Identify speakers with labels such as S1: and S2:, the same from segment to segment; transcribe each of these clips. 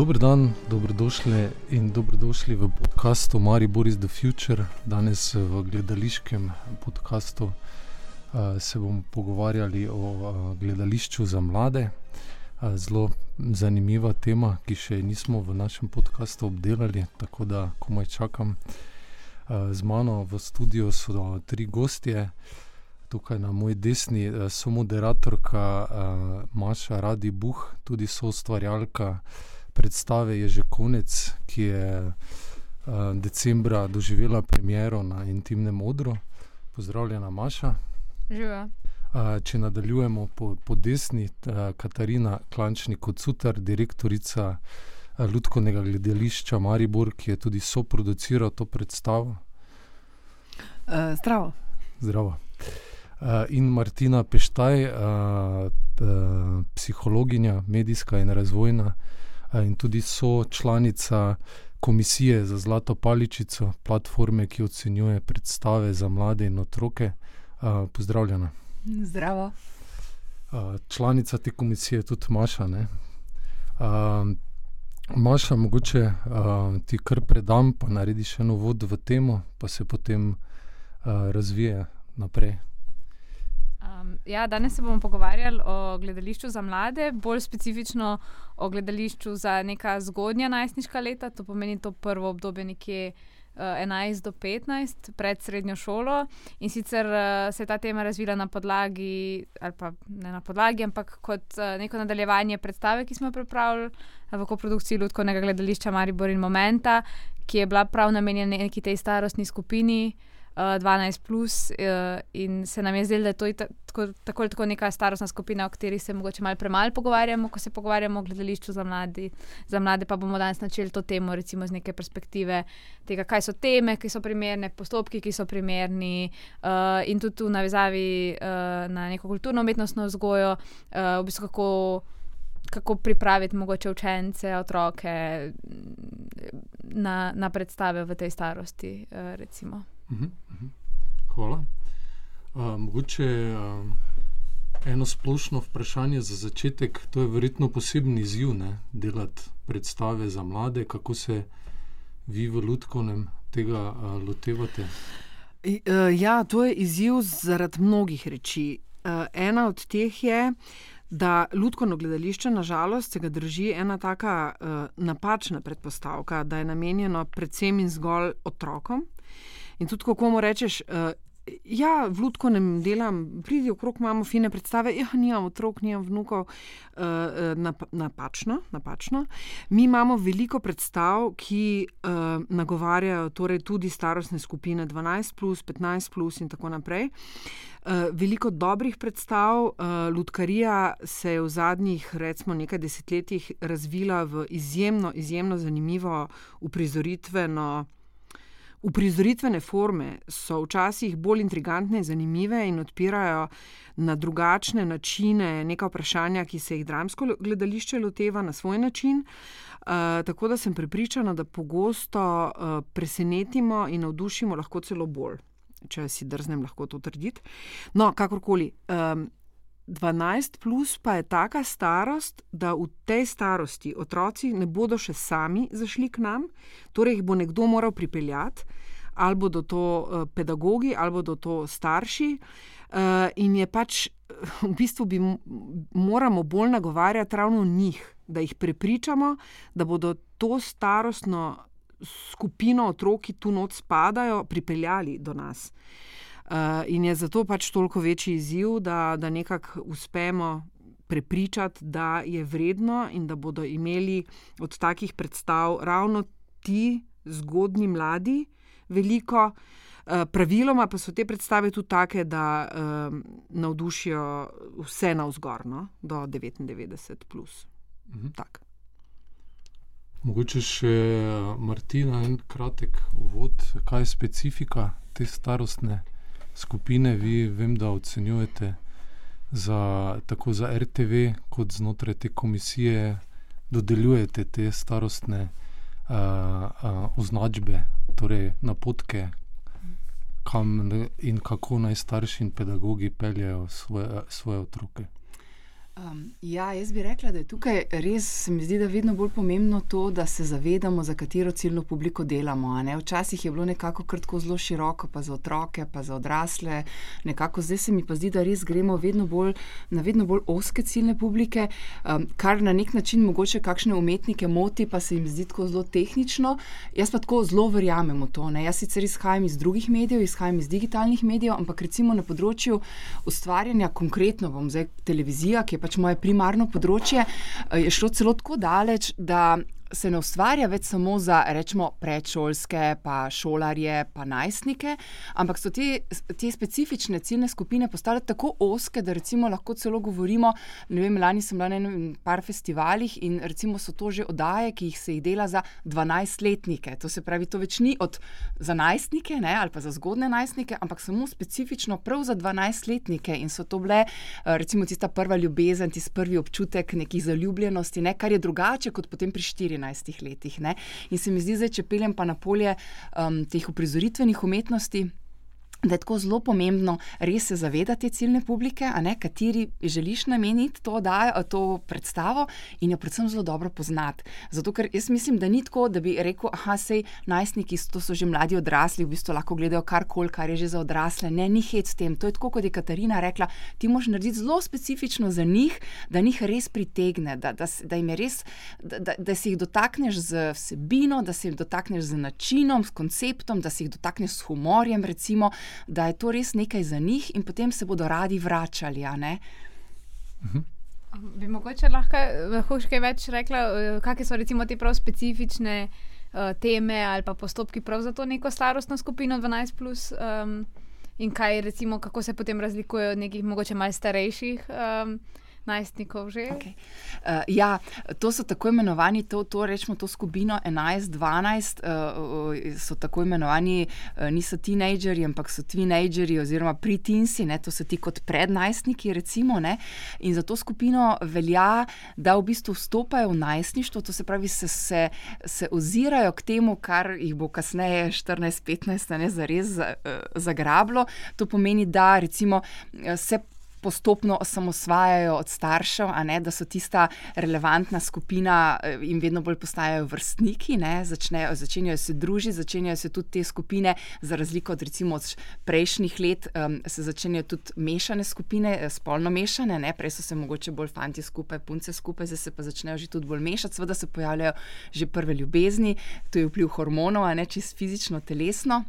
S1: Dobro dan, dobrodošli in dobrodošli v podkastu Mari Boris The Future. Danes v gledališkem podkastu uh, se bomo pogovarjali o uh, gledališču za mlade. Uh, zelo zanimiva tema, ki še nismo v našem podkastu obdelali, tako da komaj čakam. Uh, z mano v studiu so tri gostje. Tukaj na moji desni je moderatorka uh, Maša Radi Buh, tudi so ustvarjalka predstave Je že konec, ki je uh, decembra doživela premiero na intimnem odru. Pozdravljena, Maša.
S2: Živa.
S1: Uh, če nadaljujemo po, po desni, uh, Katarina Klančnik, kot sutar, direktorica uh, Ljudskega gledališča Maribor, ki je tudi soproduciral to predstavo.
S3: Uh, zdravo.
S1: Zdravo. Uh, in Martina Peštaj, uh, uh, psihologinja, medijska in razvojna, uh, in tudi so članica Komisije za Zlato paličico, platforme, ki ocenjuje predstave za mlade in otroke. Uh, pozdravljena.
S3: Zdravo.
S1: Uh, članica te komisije je tudi Maša. Uh, Maša, mogoče ti kar predam, pa narediš eno vod v temo, pa se potem razvije naprej.
S2: Um, ja, danes se bomo pogovarjali o gledališču za mlade, bolj specifično o gledališču za neka zgodnja najstniška leta, to pomeni to prvo obdobje nekje. 11 do 15, pred srednjo šolo, in sicer uh, se je ta tema razvila na podlagi, ali pa ne na podlagi, ampak kot uh, neko nadaljevanje predstave, ki smo jo pripravili v koprodukciji Ljudskega gledališča Maribor in Momenta, ki je bila prav namenjena neki tej starostni skupini, uh, 12, plus, uh, in se nam je zdelo, da je to tako, tako, tako neka starostna skupina, o kateri se morda malo premalo pogovarjamo, ko se pogovarjamo o gledališču za, mladi, za mlade. Pa bomo danes načeli to temo, recimo z neke perspektive tega, kaj so teme, ki so primerne, postopki, ki so primerni, uh, in tudi v navezavi uh, na neko kulturno-umetnostno vzgojo, uh, v bistvu kako. Kako pripraviti mogoče učence, otroke na, na predstave v tej starosti?
S1: Mhm. Uh, mogoče uh, eno splošno vprašanje za začetek. To je verjetno poseben izziv, ne? delati predstave za mlade. Kako se vi v Ludkovnem tega uh, lotevate?
S3: Ja, to je izziv zaradi mnogih reči. Ena od teh je, da Ludkovno gledališče, nažalost, se ga drži ena taka napačna predpostavka, da je namenjeno predvsem in zgolj otrokom. In tudi, ko komu rečeš, uh, ja, v Ludku ne delam, pridi okrog, imamo fine predstave, ja, nimam otrok, nimam vnukov, uh, nap napačno, napačno. Mi imamo veliko predstav, ki uh, nagovarjajo torej tudi starostne skupine 12, plus, 15 plus in tako naprej. Uh, veliko dobrih predstav, uh, Ludkarija se je v zadnjih, recimo, nekaj desetletjih razvila v izjemno, izjemno zanimivo uprizoritveno. Uprizoritvene forme so včasih bolj intrigantne in zanimive in odpirajo na drugačne načine neka vprašanja, ki se jih dramsko gledališče loteva na svoj način. Uh, tako da sem prepričana, da pogosto uh, presenetimo in navdušimo, lahko celo bolj, če si drznem lahko to trditi. No, kakorkoli. Um, 12 plus pa je taka starost, da v tej starosti otroci ne bodo še sami zašli k nam, torej jih bo nekdo moral pripeljati, ali bodo to uh, pedagogi, ali bodo to starši. Uh, in je pač v bistvu bi moramo bolj nagovarjati ravno njih, da jih prepričamo, da bodo to starostno skupino otrok, ki tu noč spadajo, pripeljali do nas. Uh, in je zato pač toliko večji izziv, da, da nekako uspemo prepričati, da je vredno in da bodo imeli od takih predstav ravno ti zgodni mladi veliko. Uh, praviloma pa so te predstave tudi take, da uh, navdušijo vse na vzgor, no? do 99. Plus. Mhm.
S1: Mogoče še Martina, en kratek uvod, kaj je specifika te starostne skupine, vi vem, da ocenjujete za, tako za RTV, kot znotraj te komisije, dodeljujete te starostne uh, uh, označbe, torej napotke, kam in kako naj starši in pedagogi peljejo svoje, svoje otroke.
S4: Um, ja, jaz bi rekla, da je tukaj res, se mi zdi, da je vedno bolj pomembno to, da se zavedamo, za katero ciljno publiko delamo. Včasih je bilo nekako krtko zelo široko, pa za otroke, pa za odrasle. Nekako zdaj se mi pa zdi, da res gremo vedno bolj, na vedno bolj oske ciljne publike, um, kar na nek način mogoče kakšne umetnike moti, pa se jim zdi tako zelo tehnično. Jaz pa tako zelo verjamem v to. Ne? Jaz sicer izhajam iz drugih medijev, izhajam iz digitalnih medijev, ampak recimo na področju ustvarjanja, konkretno bom zdaj televizija, ki je pač moje primarno področje, eh, je šlo celo tako daleč, da se ne ustvarja več samo za rečemo, predšolske, pa šolarje, pa najstnike, ampak so te, te specifične ciljne skupine postale tako oske, da lahko celo govorimo. Vem, lani sem bila na enem par festivalih in recimo so to že oddaje, ki jih se jih dela za 12-letnike. To se pravi, to več ni od za najstnike ne, ali pa za zgodne najstnike, ampak samo specifično prav za 12-letnike. In so to bile eh, recimo tista prva ljubezen, tisti prvi občutek neki zaljubljenosti, ne, kar je drugače kot potem pri 14. 14 letih. Ne? In se mi zdi, da če peljem pa na polje um, teh uprizoritvenih umetnosti da je tako zelo pomembno res se zavedati ciljne publike, ne kateri želiš nameniti to, da, to predstavo in jo predvsem zelo dobro poznati. Zato, ker jaz mislim, da ni tako, da bi rekel, ah, sej najstniki, to so že mladi odrasli, v bistvu lahko gledajo karkoli, kar je že za odrasle. Ne, ni hec s tem. To je tako, kot je Katarina rekla, ti moš narediti zelo specifično za njih, da jih res pritegne, da, da, da je res, da, da, da se jih dotakneš z vsebino, da se jih dotakneš z načinom, s konceptom, da se jih dotakneš s humorjem, recimo da je to res nekaj za njih in potem se bodo radi vračali.
S2: Mhm. Bi mogoče lahko, lahko še kaj več rekla, eh, kakšne so recimo te prav specifične uh, teme ali pa postopki prav za to neko starostno skupino 12, plus, um, in kaj recimo, kako se potem razlikujejo od nekih mogoče malce starejših. Um, najstnikov že.
S4: Okay. Uh, eh, ja, to so tako imenovani, to, to rečemo, to skupino 11-12, uh, so tako imenovani, uh, niso tinejdžerji, ampak so tinejdžerji oziroma pritinsi, ne, to so ti kot prednajstniki, recimo. In za to skupino velja, da v bistvu vstopajo v najstništvo, to se pravi, se, se, se ozirajo k temu, kar jih bo kasneje 14-15 ne zares zagrablo. To pomeni, da recimo se postopno osamosvajajo od staršev, ne, da so tista relevantna skupina eh, in vedno bolj postajajo vrstniki, začnejo, začenjajo se družiti, začenjajo se tudi te skupine, za razliko od recimo od prejšnjih let, um, se začenjajo tudi mešane skupine, eh, spolno mešane, ne, prej so se mogoče bolj fanti skupaj, punce skupaj, zdaj se pa začnejo že tudi bolj mešati, seveda se pojavljajo že prve ljubezni, to je vpliv hormonov, a ne čisto fizično, telesno.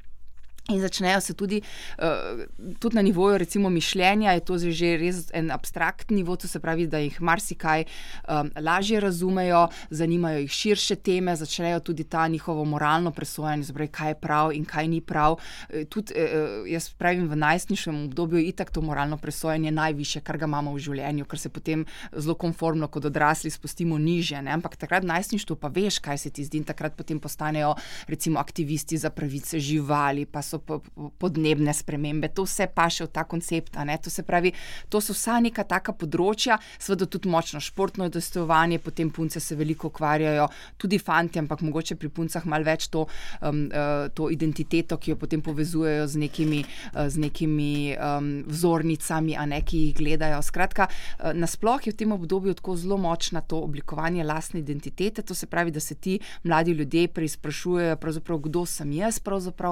S4: In začnejo se tudi, uh, tudi na nivoju recimo, mišljenja, je to že res en abstraktni nivo, to se pravi, da jih marsikaj um, lažje razumejo, zanimajo jih širše teme, začnejo tudi ta njihovo moralno presojanje, zbraj, kaj je prav in kaj ni prav. E, tudi, uh, jaz pravim, v najstniškem obdobju je itak to moralno presojanje najviše, kar ga imamo v življenju, ker se potem zelo konformno kot odrasli spustimo niže. Ne? Ampak takrat v najstništvu pa veš, kaj se ti zdi in takrat potem postanejo recimo aktivisti za pravice živali so podnebne spremembe, to vse paše v ta koncept. To se pravi, to so vsa neka taka področja, seveda tudi močno športno dostojevanje, potem punce se veliko ukvarjajo, tudi fanti, ampak mogoče pri puncah malo več to, um, uh, to identiteto, ki jo potem povezujejo z nekimi, uh, z nekimi um, vzornicami, a ne ki jih gledajo. Skratka, uh, nasploh je v tem obdobju tako zelo močna to oblikovanje lastne identitete, to se pravi, da se ti mladi ljudje preizprašujejo, kdo sem jaz,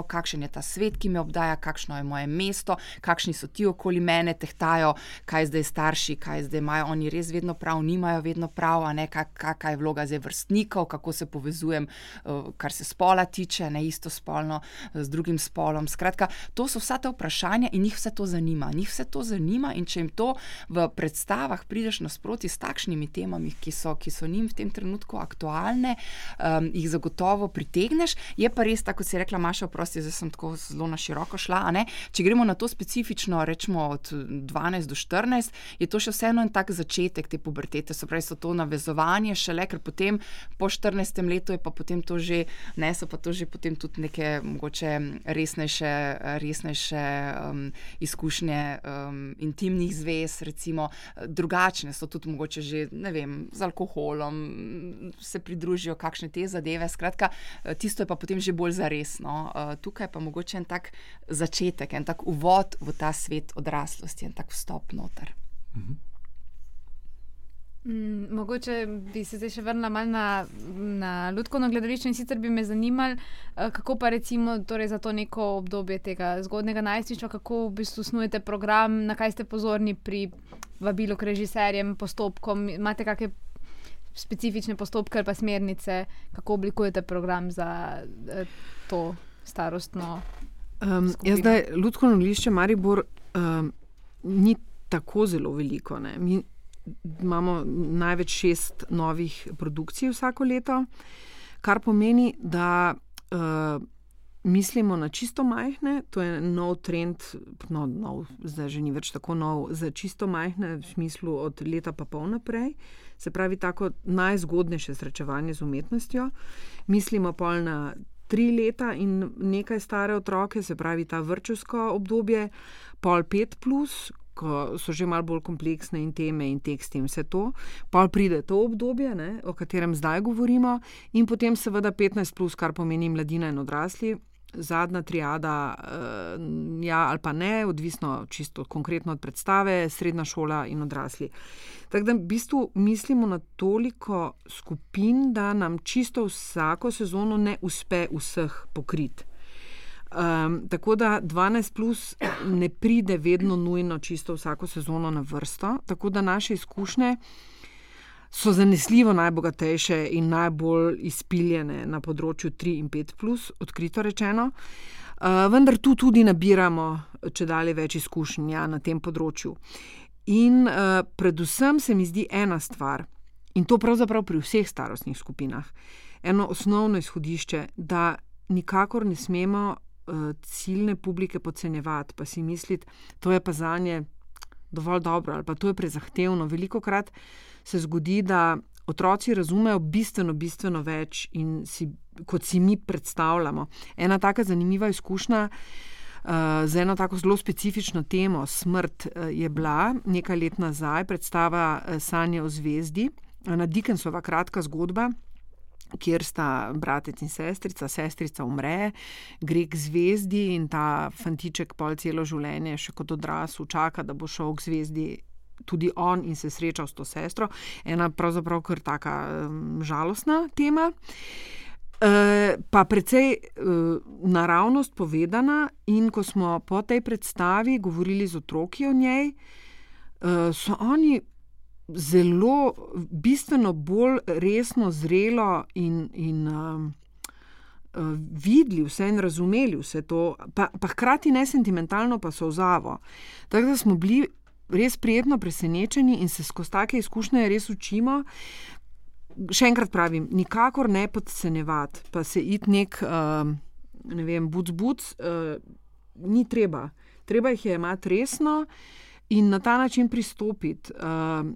S4: kakšen je ta svet, ki me obdaja, kakšno je moje mesto, kakšni so ti okoli mene, tehtajo, kaj zdaj starši, kaj zdaj imajo oni res vedno prav, nimajo vedno prav, ne, kakšna je vloga zdaj vrstnikov, kako se povezujem, eh, kar se spola tiče, ne isto spolno eh, z drugim spolom. Skratka, to so vsa ta vprašanja in njih vse to zanima. Njih vse to zanima in če jim to v predstavah prideš nasproti s takšnimi temami, ki so, ki so njim v tem trenutku aktualne, um, jih zagotovo pritegneš. Je pa res, tako si rekla, Maša, oprosti, zdaj sem tako zelo na široko šla. Če gremo na to specifično, rečemo od 12 do 14, je to še vseeno en tak začetek te pubertete, se pravi, so to navezovanje, šele ker potem po 14 letu je pa potem to že, ne, so pa to že potem tudi neke mogoče resnejše, resnejše um, izkušnje um, intimnih zvez, recimo drugačne so tudi mogoče že, ne vem, z alkoholom, se pridružijo kakšne te zadeve. Skratka, tisto je pa potem že bolj zaresno. Uh, tukaj pa mogoče en tak začetek, en tak uvod v ta svet odraslosti, en tak vstop noter. Mhm.
S2: Mm, mogoče bi se zdaj še vrnila malo na, na Ludkovno gledališče in sicer bi me zanimalo, uh, kako pa recimo torej za to neko obdobje tega zgodnega najstništva, kako v bistvu snujete program, na kaj ste pozorni pri vabilu k režiserjem, postopkom, imate kakšne specifične postopke ali pa smernice, kako oblikujete program za uh, to starostno.
S3: Um, jaz zdaj, Ludkovno gledališče Maribor um, ni tako zelo veliko. Mi, imamo največ šest novih produkcij vsako leto, kar pomeni, da uh, mislimo na čisto majhne. To je nov trend, no, nov, zdaj že ni več tako nov, za čisto majhne, v smislu od leta pa pol naprej. Se pravi, tako najzgodnejše srečevanje z umetnostjo. Mislimo pa na tri leta in nekaj stare otroke, se pravi ta vrčevsko obdobje, pol pet plus, ko so že malo bolj kompleksne in teme in teksti in vse to. Pa pride to obdobje, ne, o katerem zdaj govorimo, in potem seveda 15, plus, kar pomeni mladina in odrasli. Zadnja triada, uh, ja ali pa ne, odvisno čisto konkretno od predstave, srednja šola in odrasli. Tako da v bistvu mislimo na toliko skupin, da nam čisto vsako sezono ne uspe vseh pokriti. Um, tako da 12 plus ne pride vedno nujno čisto vsako sezono na vrsto, tako da naše izkušnje so zanesljivo najbogatejše in najbolj izpiljene na področju 3 in 5 plus, odkrito rečeno. Uh, vendar tu tudi nabiramo če dalje več izkušenj ja, na tem področju. In uh, predvsem se mi zdi ena stvar, in to pravzaprav pri vseh starostnih skupinah, eno osnovno izhodišče, da nikakor ne smemo uh, ciljne publike podcenjevati, pa si misliti, da je pa za nje dovolj dobro ali pa to je prezahtevno. Veliko krat se zgodi, da otroci razumejo bistveno, bistveno več, si, kot si mi predstavljamo. Ena taka zanimiva izkušnja. Uh, za eno tako zelo specifično temo, smrt, uh, je bila nekaj let nazaj predstava uh, Sanje o zvezdi, ena Dickensova kratka zgodba, kjer sta bratec in sestrica, sestrica umre, gre k zvezdi in ta fantiček pol celo življenje, še kot odrasel, čaka, da bo šel k zvezdi. Tudi on in se srečal s to sestro, ena pravzaprav kar tako um, žalostna tema. E, pa precej e, naravnost povedana, in ko smo po tej predstavi govorili z otroki o njej, e, so oni zelo, bistveno bolj resno, zrelo in, in um, uh, videli vse in razumeli vse to, pa, pa hkrati ne sentimentalno, pa so vzavo. Tako da smo bili res prijetno presenečeni in se skozi take izkušnje res učimo. Še enkrat pravim, nikakor ne podcenjevati, pa se id nek, uh, ne vem, buc, buc, uh, ni treba. Treba jih je imeti resno in na ta način pristopiti. Uh,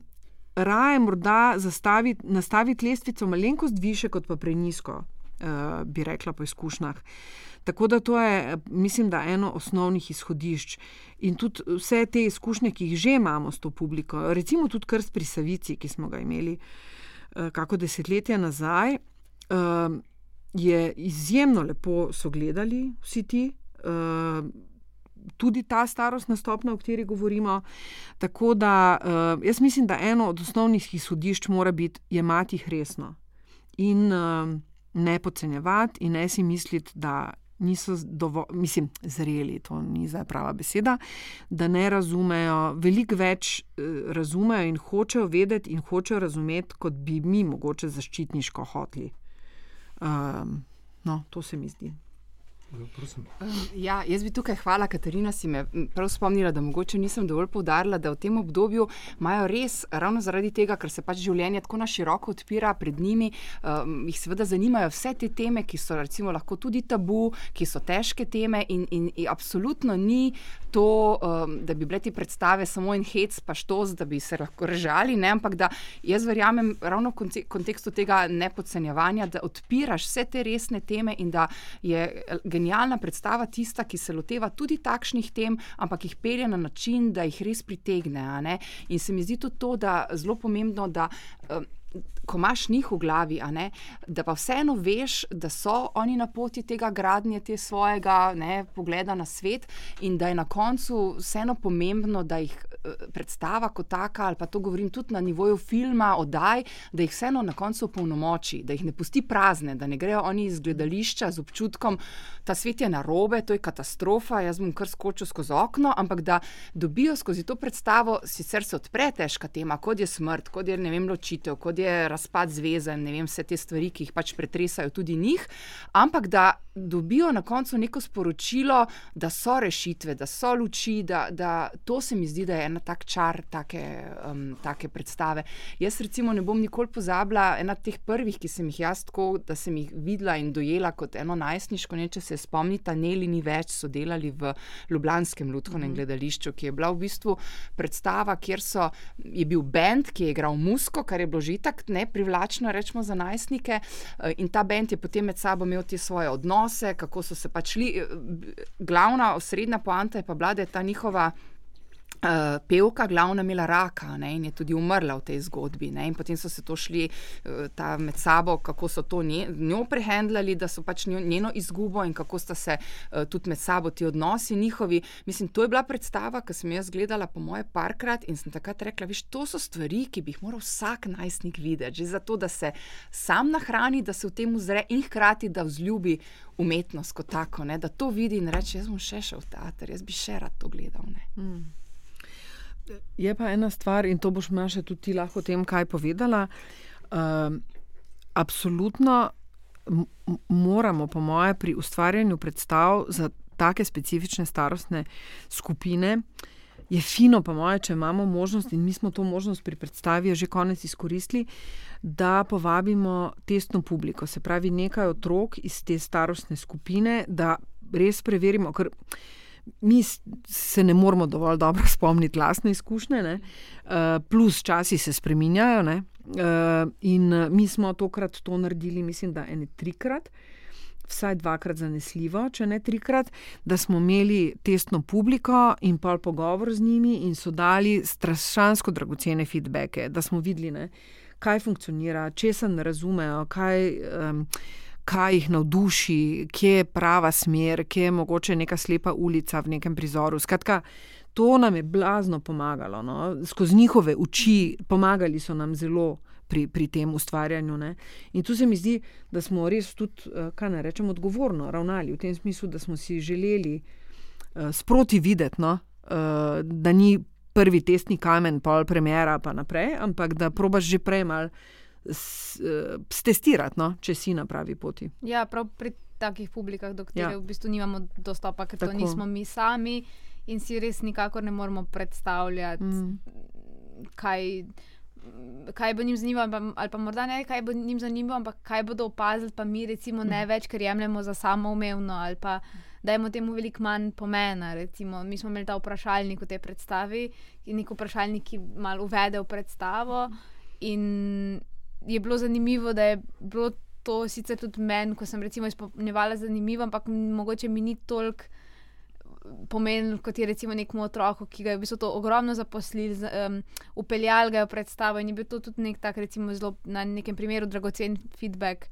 S3: raje morda nastaviti lestvico malenkost više, kot pa prenisko, uh, bi rekla po izkušnjah. Tako da to je, mislim, da eno osnovnih izhodišč. In tudi vse te izkušnje, ki jih že imamo s to publiko, recimo tudi krst pri Savici, ki smo ga imeli uh, kako desetletje nazaj, uh, je izjemno lepo so gledali vsi ti. Uh, tudi ta starostna stopnja, o kateri govorimo. Tako da uh, jaz mislim, da eno od osnovnih izhodišč mora biti jemati jih resno in uh, ne podcenjevati, in ne si misliti, da niso dovolj, mislim, zreli, to ni zdaj prava beseda, da ne razumejo, veliko več uh, razumejo in hočejo vedeti in hočejo razumeti, kot bi mi mogoče zaščitniško hoteli. Um, no, to se mi zdi.
S4: Ja, jaz bi tukaj hvala, Katarina, si me prav spomnila, da mogoče nisem dovolj poudarila, da v tem obdobju imajo res, ravno zaradi tega, ker se pač življenje tako na široko odpira pred njimi, um, jih seveda zanimajo vse te teme, ki so recimo lahko tudi tabu, ki so težke teme in, in, in absolutno ni to, um, da bi bile te predstave samo en hec, pa štos, da bi se lahko režali, ne? ampak da jaz verjamem ravno v kontekstu tega nepodcenjevanja, da odpiraš vse te resne teme in da je genialno genialna predstava tista, ki se loteva tudi takšnih tem, ampak jih pelje na način, da jih res pritegne. In se mi zdi tudi to, da je zelo pomembno, da. Um, Ko imaš njih v glavi, ne, da pa vseeno veš, da so oni na poti tega gradnje, te svojega ne, pogleda na svet, in da je na koncu vseeno pomembno, da jih predstava kot taka, ali pa to govorim tudi na nivoju filma, oddaj, da jih vseeno na koncu polnomoči, da jih ne pusti prazne, da ne grejo oni iz gledališča z občutkom, ta svet je narobe, to je katastrofa, jaz bom kar skočil skozi okno, ampak da dobijo skozi to predstavo, sicer se odpre težka tema, kot je smrt, kot je vem, ločitev, kot je razpad zveze, ne vem, vse te stvari, ki jih pač pretresajo tudi njih, ampak da dobijo na koncu neko sporočilo, da so rešitve, da so luči, da, da to se mi zdi, da je ena tak čar take, um, take predstave. Jaz recimo ne bom nikoli pozabila ena teh prvih, ki sem jih jaz tako, da sem jih videla in dojela kot eno najstniško, ne če se spomnite, Neli ni več, so delali v Ljubljanskem Ludkovnem mm. gledališču, ki je bila v bistvu predstava, kjer so, je bil bend, ki je igral musko, kar je bilo že tako neprivlačno, rečemo za najstnike, in ta bend je potem med sabo imel te svoje odnose odnose, kako so se pač šli. Glavna, osrednja poanta je pa bila, da je ta njihova uh, pevka, glavna, imela raka ne, in je tudi umrla v tej zgodbi. Ne, in potem so se to šli uh, med sabo, kako so to nje, njo prehendljali, da so pač njo, njeno izgubo in kako sta se uh, tudi med sabo ti odnosi njihovi. Mislim, to je bila predstava, ki sem jaz gledala po moje parkrat in sem takrat rekla, viš, to so stvari, ki bi jih moral vsak najstnik videti, že zato, da se sam nahrani, da se v tem uzre in hkrati, da vzljubi umetnost kot tako, ne, da to vidi in reče, jaz bom še šel v teater, jaz bi še rad to gledal. Hmm.
S3: Je pa ena stvar, in to boš Maša tudi ti lahko o tem kaj povedala. Uh, absolutno moramo, po moje, pri ustvarjanju predstav za take specifične starostne skupine. Je fino, po moje, če imamo možnost, in mi smo to možnost pri predstavi že konec izkoristili, da povabimo testno publiko, se pravi nekaj otrok iz te starostne skupine, da res preverimo. Ker, mi se ne moramo dovolj dobro spomniti lastne izkušnje, ne? Eh, plus časi se spreminjajo. Ne? Eh, in eh, mi smo tokrat to naredili, mislim, da ene trikrat. Vsaj dvakrat zanesljivo, če ne trikrat, da smo imeli testno publiko in pol pogovor z njimi, in so dali strašansko dragocene feedbacke, da smo videli, ne, kaj funkcionira, če se ne razumejo, kaj. Um, kaj jih navduši, kje je prava smer, kje je mogoče neka slepa ulica v nekem prizoru. Skratka, to nam je blazno pomagalo. No? Skozi njihove oči pomagali so nam zelo. Pri, pri tem ustvarjanju. Ne? In tu se mi zdi, da smo res tudi, eh, kaj ne rečem, odgovorno ravnali v tem smislu, da smo si želeli uh, sproti videti, no? uh, da ni prvi testni kamen, pol premjera, pa naprej, ampak da probaš že prej malo stestirati, no, če si na pravi poti.
S2: Ja, prav pri takih publikah, do katerih ja. v bistvu nimamo dostopa, ker Tako. to nismo mi sami in si res nikakor ne moremo predstavljati, mm. kaj. Kaj bo njim zanimivo, ali pa morda ne, kaj bo njim zanimivo, ampak kaj bodo opazili, pa mi, recimo, ne mm. več, ker jemljemo za samoumevno, ali pa da imamo temu veliko manj pomena. Recimo, mi smo imeli ta vprašalnik v tej predstavi, in nek vprašalnik, ki malo uvede v predstavo. In je bilo zanimivo, da je bilo to sicer tudi meni, ko sem recimo izpolnjevala zanimivo, ampak mogoče mi ni toliko pomenilo, kot je recimo nekmu otroku, ki ga je v bistvu to ogromno zaposlili, um, upeljali ga v predstavo in je bil to tudi nek tak, recimo zelo na nekem primeru dragocen feedback,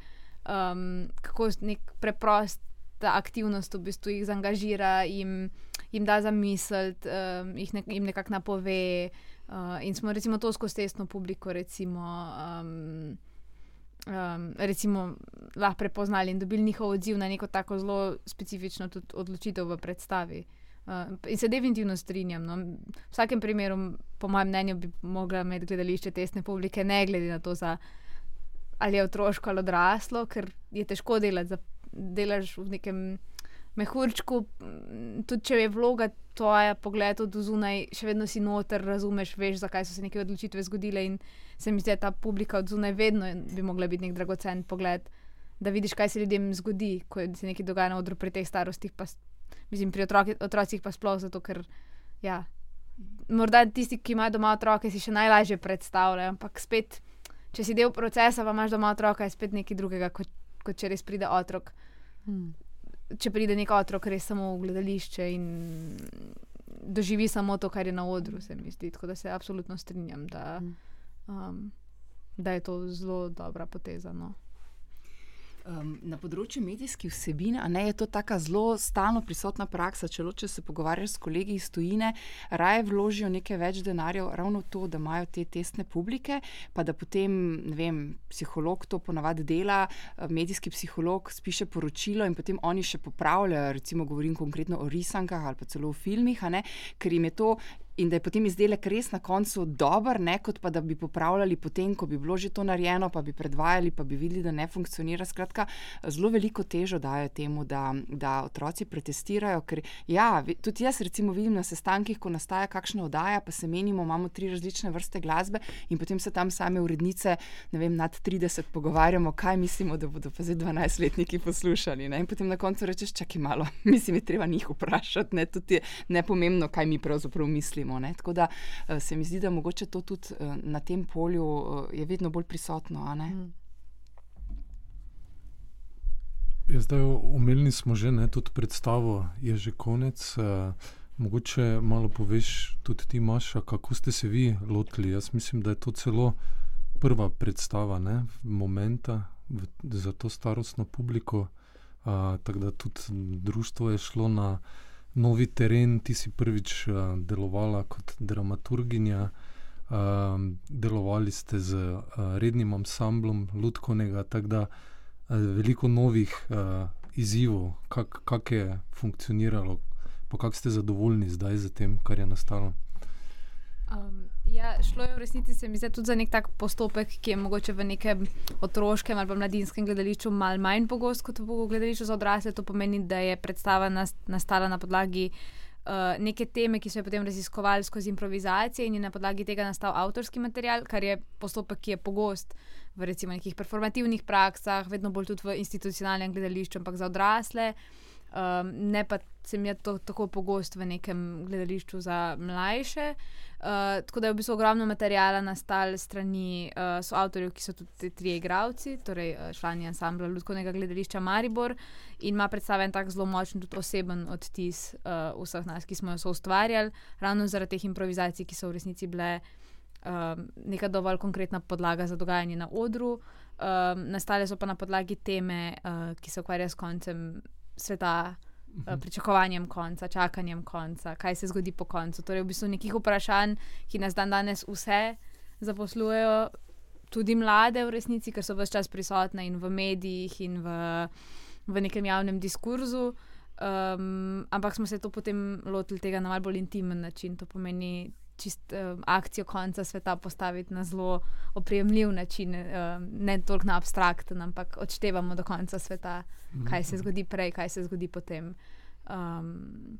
S2: um, kako nek preprost. Ta aktivnost v bistvu jih zaangažira, jim, jim da za misel, um, jih ne, jim nekako napove. Uh, in smo recimo to skozi testno publiko recimo, um, um, recimo, lahko prepoznali in dobili njihov odziv na neko tako zelo specifično odločitev v predstavi. Uh, in se definitivno strinjam. No. V vsakem primeru, po mojem mnenju, bi mogla imeti gledališče testne publike, ne glede na to, za, ali je otroško ali odraslo, ker je težko delati, delaš v nekem mehurčku, tudi če je vloga tvoja, pogled od zunaj, še vedno si noter, razumeš, veš, zakaj so se neke odločitve zgodile. In se mi zdi, da ta publika od zunaj vedno bi mogla biti nek dragocen pogled, da vidiš, kaj se ljudem zgodi, ko se nekaj dogaja na odru pri teh starostih, pa, mislim, pri otroki, otrocih pa sploh zato, ker. Ja, Morda tisti, ki imajo doma otroke, si še najlažje predstavljajo, ampak spet, če si del procesa, pa imaš doma otroka, je spet nekaj drugega, kot, kot če res pride otrok. Hmm če pride nek otrok res samo v gledališče in doživi samo to, kar je na odru, se mi zdi. Tako da se absolutno strinjam, da, mhm. um, da je to zelo dobra poteza. No.
S4: Um, na področju medijskih vsebin ne, je to tako zelo stalno prisotna praksa. Če, lo, če se pogovarjaš s kolegi iz tujine, raje vložijo nekaj več denarja ravno to, da imajo te testne publike, pa da potem vem, psiholog to ponavadi dela, medijski psiholog spiše poročilo in potem oni še popravljajo. Recimo, govorim konkretno o risankah ali pa celo o filmih, ne, ker jim je to in da je potem izdelek res na koncu dober, ne kot pa da bi popravljali potem, ko bi bilo že to narejeno, pa bi predvajali, pa bi videli, da ne funkcionira. Skratka, zelo veliko težo dajo temu, da, da otroci protestirajo. Ker ja, tudi jaz recimo vidim na sestankih, ko nastaja kakšna oddaja, pa se menimo, imamo tri različne vrste glasbe in potem se tam same urednice, ne vem, nad 30 pogovarjamo, kaj mislimo, da bodo pa zdaj 12-letniki poslušali. Ne? In potem na koncu rečeš, čakaj malo, mislim, je treba njih vprašati, ne, tudi je nepomembno, kaj mi pravzaprav mislimo mislimo. Ne? Tako da eh, se mi zdi, da mogoče to tudi eh, na tem polju eh, je vedno bolj prisotno. Mm.
S1: Ja, zdaj, omenili smo že ne, tudi predstavo, je že konec. Uh, mogoče malo poveš, tudi ti, Maša, kako ste se vi lotili. Jaz mislim, da je to celo prva predstava, ne, momenta v, za to starostno publiko. Uh, tako da tudi društvo je šlo na novi teren, ti si prvič uh, delovala kot dramaturginja, uh, delovali ste z uh, rednim ansamblom Ludkovnega, tako da uh, veliko novih uh, izzivov, kako kak je funkcioniralo, pa kako ste zadovoljni zdaj z tem, kar je nastalo.
S2: Um, ja, šlo je v resnici se mi zdi tudi za nek tak postopek, ki je mogoče v nekem otroškem ali mladinskem gledališču mal manj pogost kot v gledališču za odrasle. To pomeni, da je predstava nastala na podlagi uh, neke teme, ki so jo potem raziskovali skozi improvizacije in je na podlagi tega nastal avtorski material, kar je postopek, ki je pogost v recimo nekih performativnih praksah, vedno bolj tudi v institucionalnem gledališču, ampak za odrasle. Um, ne pa se mi je to tako pogosto v nekem gledališču za mlajše. Uh, tako da je v bistvu ogromno materijala nastalo strani uh, soavtorjev, ki so tudi tri igravci, torej uh, člani ansambla Ljudskega gledališča Maribor in ima predstaven tak zelo močen, tudi oseben odtis uh, vseh nas, ki smo jo ustvarjali, ravno zaradi teh improvizacij, ki so v resnici bile. Um, neka dovolj konkretna podlaga za dogajanje na odru, um, nastale so pa na podlagi teme, uh, ki se ukvarja s koncem sveta, pričakovanjem konca, čakanjem konca, kaj se zgodi po koncu. Torej, v bistvu nekih vprašanj, ki nas dan danes vse zaposlujejo, tudi mlade v resnici, ker so vse čas prisotne in v medijih in v, v nekem javnem diskurzu. Um, ampak smo se to potem lotili tega na malce bolj intimen način. To pomeni, čist, um, akcijo konca sveta postaviti na zelo opremljiv način, um, ne toliko na abstrakten, ampak odštevamo do konca sveta, kaj se zgodi prej, kaj se zgodi potem. Um,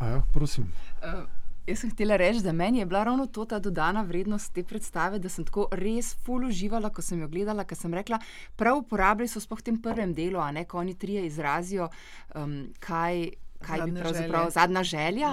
S1: ja, prosim.
S4: Uh, Jaz sem htela reči, da meni je bila ravno to ta dodana vrednost te predstave, da sem tako res full uživala, ko sem jo gledala, ker sem rekla, prav uporabljali so spoh v tem prvem delu, a ne, ko oni trije izrazijo, um, kaj kaj zadnja bi pravzaprav želja. zadnja želja.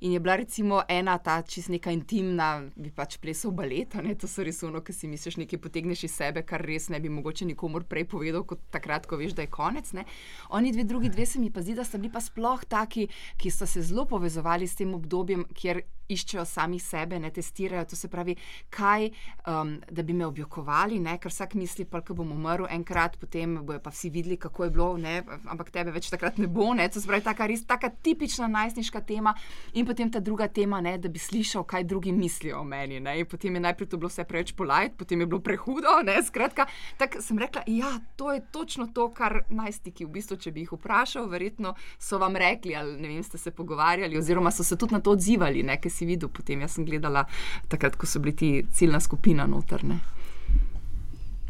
S4: In je bila recimo ena ta čist neka intimna, bi pač plesal balet, to so res ono, ki si misliš, nekaj potegneš iz sebe, kar res ne bi mogoče nikomor prej povedal, kot takrat, ko veš, da je konec. Ne? Oni dve, drugi dve se mi pa zdi, da so bili pa sploh taki, ki so se zelo povezovali s tem obdobjem, kjer iščejo sami sebe, ne testirajo. To se pravi, kaj, um, da bi me objokovali, ne? ker vsak misli, pa ko bom umrl enkrat, potem bojo pa vsi videli, kako je bilo, ne? ampak tebe več takrat ne bo. Ne? To se pravi, taka res taka tipična najstniška tema. In potem ta druga tema, ne? da bi slišal, kaj drugi mislijo o meni. Ne? In potem je najprej to bilo vse preveč polajt, potem je bilo prehudo. Ne? Skratka, tako sem rekla, ja, to je točno to, kar najstniki v bistvu, če bi jih vprašal, verjetno so vam rekli, ali ne vem, ste se pogovarjali, oziroma so se tudi na to odzivali. Ne? Si videl, potem jaz sem gledala takrat, ko so bili ti ciljna skupina notrne.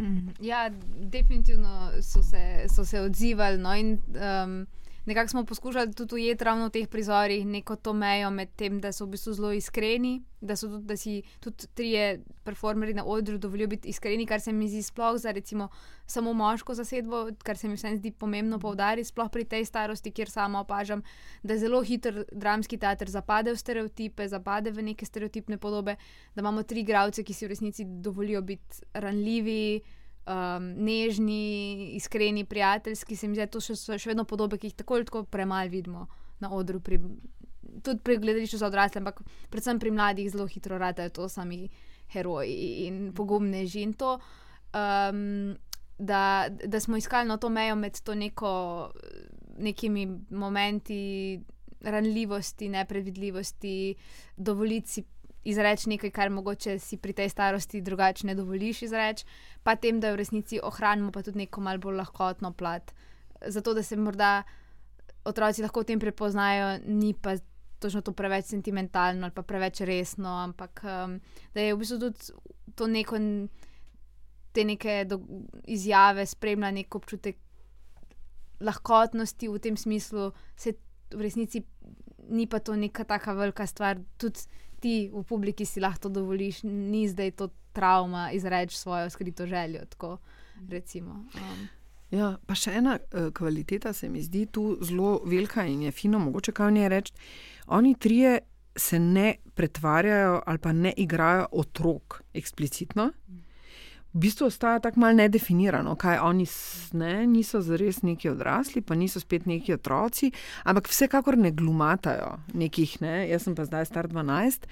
S2: Mm, ja, definitivno so se, so se odzivali. No, in, um, nekako smo poskušali tudi ujeti ravno v teh prizorih neko to mejo med tem, da so v bistvu zelo iskreni, da so tudi, da si tudi trije performerji na odru dovolijo biti iskreni, kar se mi zdi sploh za recimo samo moško zasedbo, kar se mi vsem zdi pomembno povdariti, sploh pri tej starosti, kjer samo opažam, da zelo hitro dramski teater zapade v stereotipe, zapade v neke stereotipne podobe, da imamo tri gradce, ki si v resnici dovolijo biti ranljivi um, nežni, iskreni, prijateljski, se mi zdi, da to še, so še vedno podobe, ki jih tako ali tako premalo vidimo na odru, pri, tudi pri gledališču za odrasle, ampak predvsem pri mladih zelo hitro radajo to sami heroji in pogumneži. In to um, da, da smo iskali no to mejo med to neko, nekimi momenti ranljivosti, nepredvidljivosti, dovoliti si izreči nekaj, kar mogoče si pri tej starosti drugače ne dovoliš izreči, pa tem, da v resnici ohranimo pa tudi neko malce bolj lahkotno plat. Zato, da se morda otroci lahko v tem prepoznajo, ni pa točno to preveč sentimentalno ali pa preveč resno, ampak um, da je v bistvu tudi to neko. Te neke do, izjave spremlja nek občutek lahkotnosti v tem smislu, se v resnici ni pa to neka tako velika stvar. Tudi ti v publiki si lahko to dovoliš, ni zdaj to travma izreči svojo skrito željo. Tako, um.
S3: ja, pa še ena uh, kvaliteta se mi zdi tu zelo velika in je fino, mogoče kaj ne reči. Oni trije se ne pretvarjajo ali pa ne igrajo otrok eksplicitno. Mm v bistvu ostaja tako malo nedefinirano, kaj oni ne, niso zares neki odrasli, pa niso spet neki otroci, ampak vsekakor ne glumatajo nekih, ne, jaz sem pa zdaj star 12,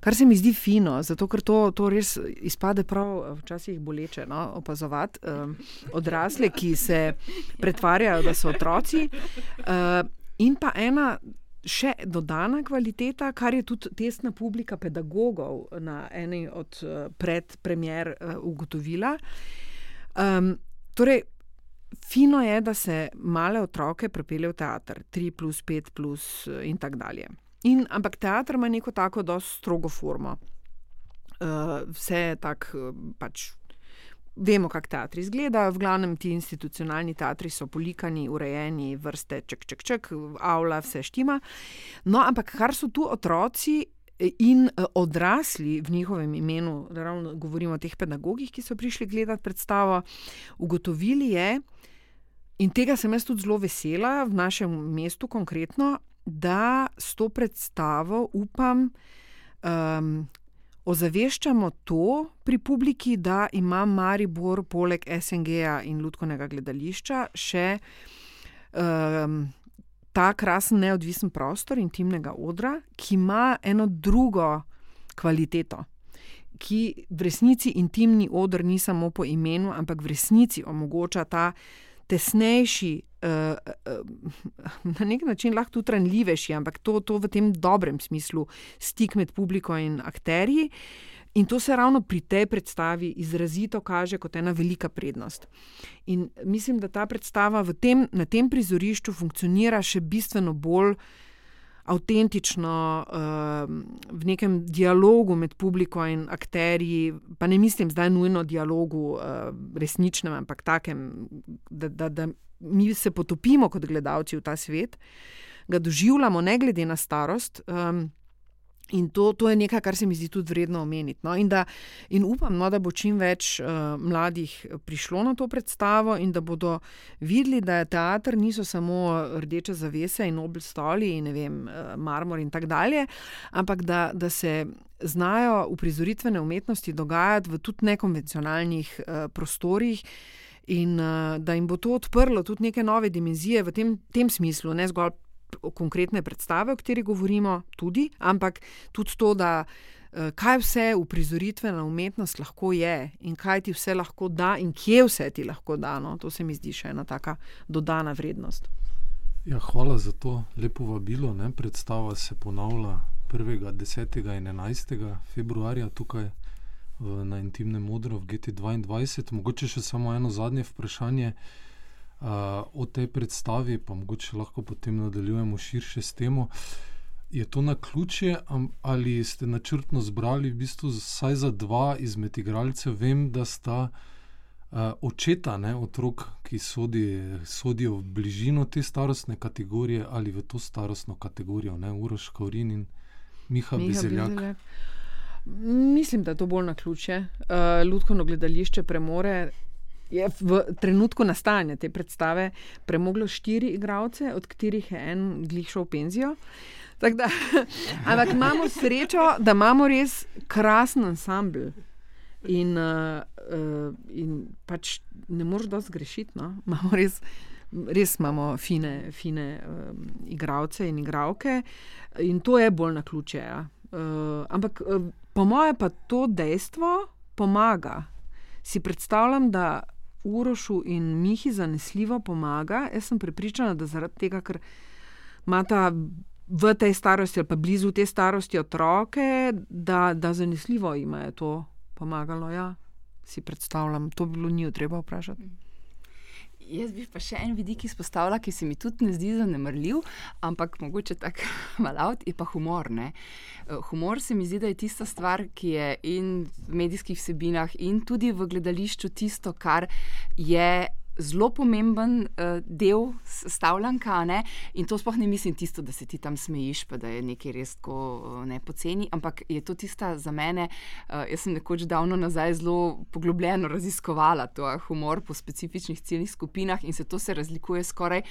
S3: kar se mi zdi fino, zato ker to, to res izpade prav včasih boleče no, opazovati um, odrasle, ki se pretvarjajo, da so otroci. Uh, in pa ena še dodana kvaliteta, kar je tudi testna publika pedagogov na eni od uh, predpremier uh, ugotovila. Um, torej, fino je, da se male otroke prepelje v teater, 3, plus 5, plus uh, in tako dalje. In, ampak teater ima neko tako zelo strogo formo. Uh, vse je tako pač Vemo, kako teatri izgledajo, v glavnem ti institucionalni teatri so polikani, urejeni, vrste, ček, ček, ček, avla, vse štima. No, ampak kar so tu otroci in eh, odrasli v njihovem imenu, ravno govorimo o teh pedagogih, ki so prišli gledati predstavo, ugotovili je, in tega sem jaz tudi zelo vesela v našem mestu konkretno, da s to predstavo upam. Um, ozaveščamo to pri publiki, da ima Maribor poleg SNG-ja in Ludkovnega gledališča še um, ta krasen neodvisen prostor intimnega odra, ki ima eno drugo kvaliteto. Ki v resnici intimni odr ni samo po imenu, ampak v resnici omogoča ta tesnejši, na nek način lahko tudi ranljivejši, ampak to, to v tem dobrem smislu, stik med publiko in akterji. In to se ravno pri tej predstavi izrazito kaže kot ena velika prednost. In mislim, da ta predstava tem, na tem prizorišču funkcionira še bistveno bolj avtentično, uh, v nekem dialogu med publiko in akterji, pa ne mislim zdaj nujno dialogu, uh, resničnem, ampak takem, da, da, da mi se potopimo kot gledalci v ta svet, ga doživljamo, ne glede na starost. Um, In to, to je nekaj, kar se mi zdi tudi vredno omeniti. No? In, da, in upam, no, da bo čim več uh, mladih prišlo na to predstavo in da bodo videli, da je teater niso samo rdeče zavese in obl stoli in vem, uh, marmor in tako dalje, ampak da, da se znajo uprizoritvene umetnosti dogajati v tudi nekonvencionalnih uh, prostorih. In uh, da jim bo to odprlo tudi neke nove dimenzije v tem, tem smislu, ne zgolj konkretne predstave, o kateri govorimo, tudi, ampak tudi to, da eh, kaj vse v prizoritvena umetnost lahko je in kaj ti vse lahko da in kje vse ti lahko da. No? To se mi zdi še ena taka dodana vrednost.
S1: Ja, hvala za to lepo vabilo. Ne? Predstava se ponavlja 1., 10. in 11. februarja tukaj v, na intimnem modru v GT2. Mogoče še samo eno zadnje vprašanje. Uh, o tej predstavi, pa mogoče lahko potem nadaljujemo širše s tem. Je to na ključe, ali ste načrtno zbrali v bistvu vsaj za dva izmed igralcev? Vem, da sta uh, očeta, ne, otrok, ki sodi, sodijo v bližino te starostne kategorije ali v to starostno kategorijo, ne Uroš Kaurin in Miha, Miha Bizeljak. Bizeljak.
S3: Mislim, da je to bolj na ključe. Uh, Ludkovno gledališče premore je v trenutku nastajanja te predstave premoglo štiri igralce, od katerih je en glih šel v penzijo. Da, ampak imamo srečo, da imamo res krasen ansambl. In, uh, uh, in pač ne moreš dosti zgrešiti. No? Imamo res, res imamo fine, fine um, igralce in igralke, in to je bolj na ključe. Ja. Uh, ampak uh, po mojem, pa to dejstvo pomaga. Si predstavljam, da Urošu in Mihi zanesljivo pomaga. Jaz sem prepričana, da zaradi tega, ker imata v tej starosti ali pa blizu te starosti otroke, da, da zanesljivo jim je to pomagalo. Ja, si predstavljam, to bi bilo njiju treba vprašati.
S4: Jaz bi pa še en vidik izpostavila, ki se mi tudi ne zdi zanemrljiv, ampak mogoče tako malo, je pa humor. Ne? Humor se mi zdi, da je tista stvar, ki je in v medijskih vsebinah, in tudi v gledališču tisto, kar je zelo pomemben uh, del stavljanka. Ne? In to sploh ne mislim tisto, da se ti tam smejiš, pa da je nekaj res tako uh, nepoceni, ampak je to tista za mene. Uh, jaz sem nekoč davno nazaj zelo poglobljeno raziskovala to humor po specifičnih ciljnih skupinah in se to se razlikuje skoraj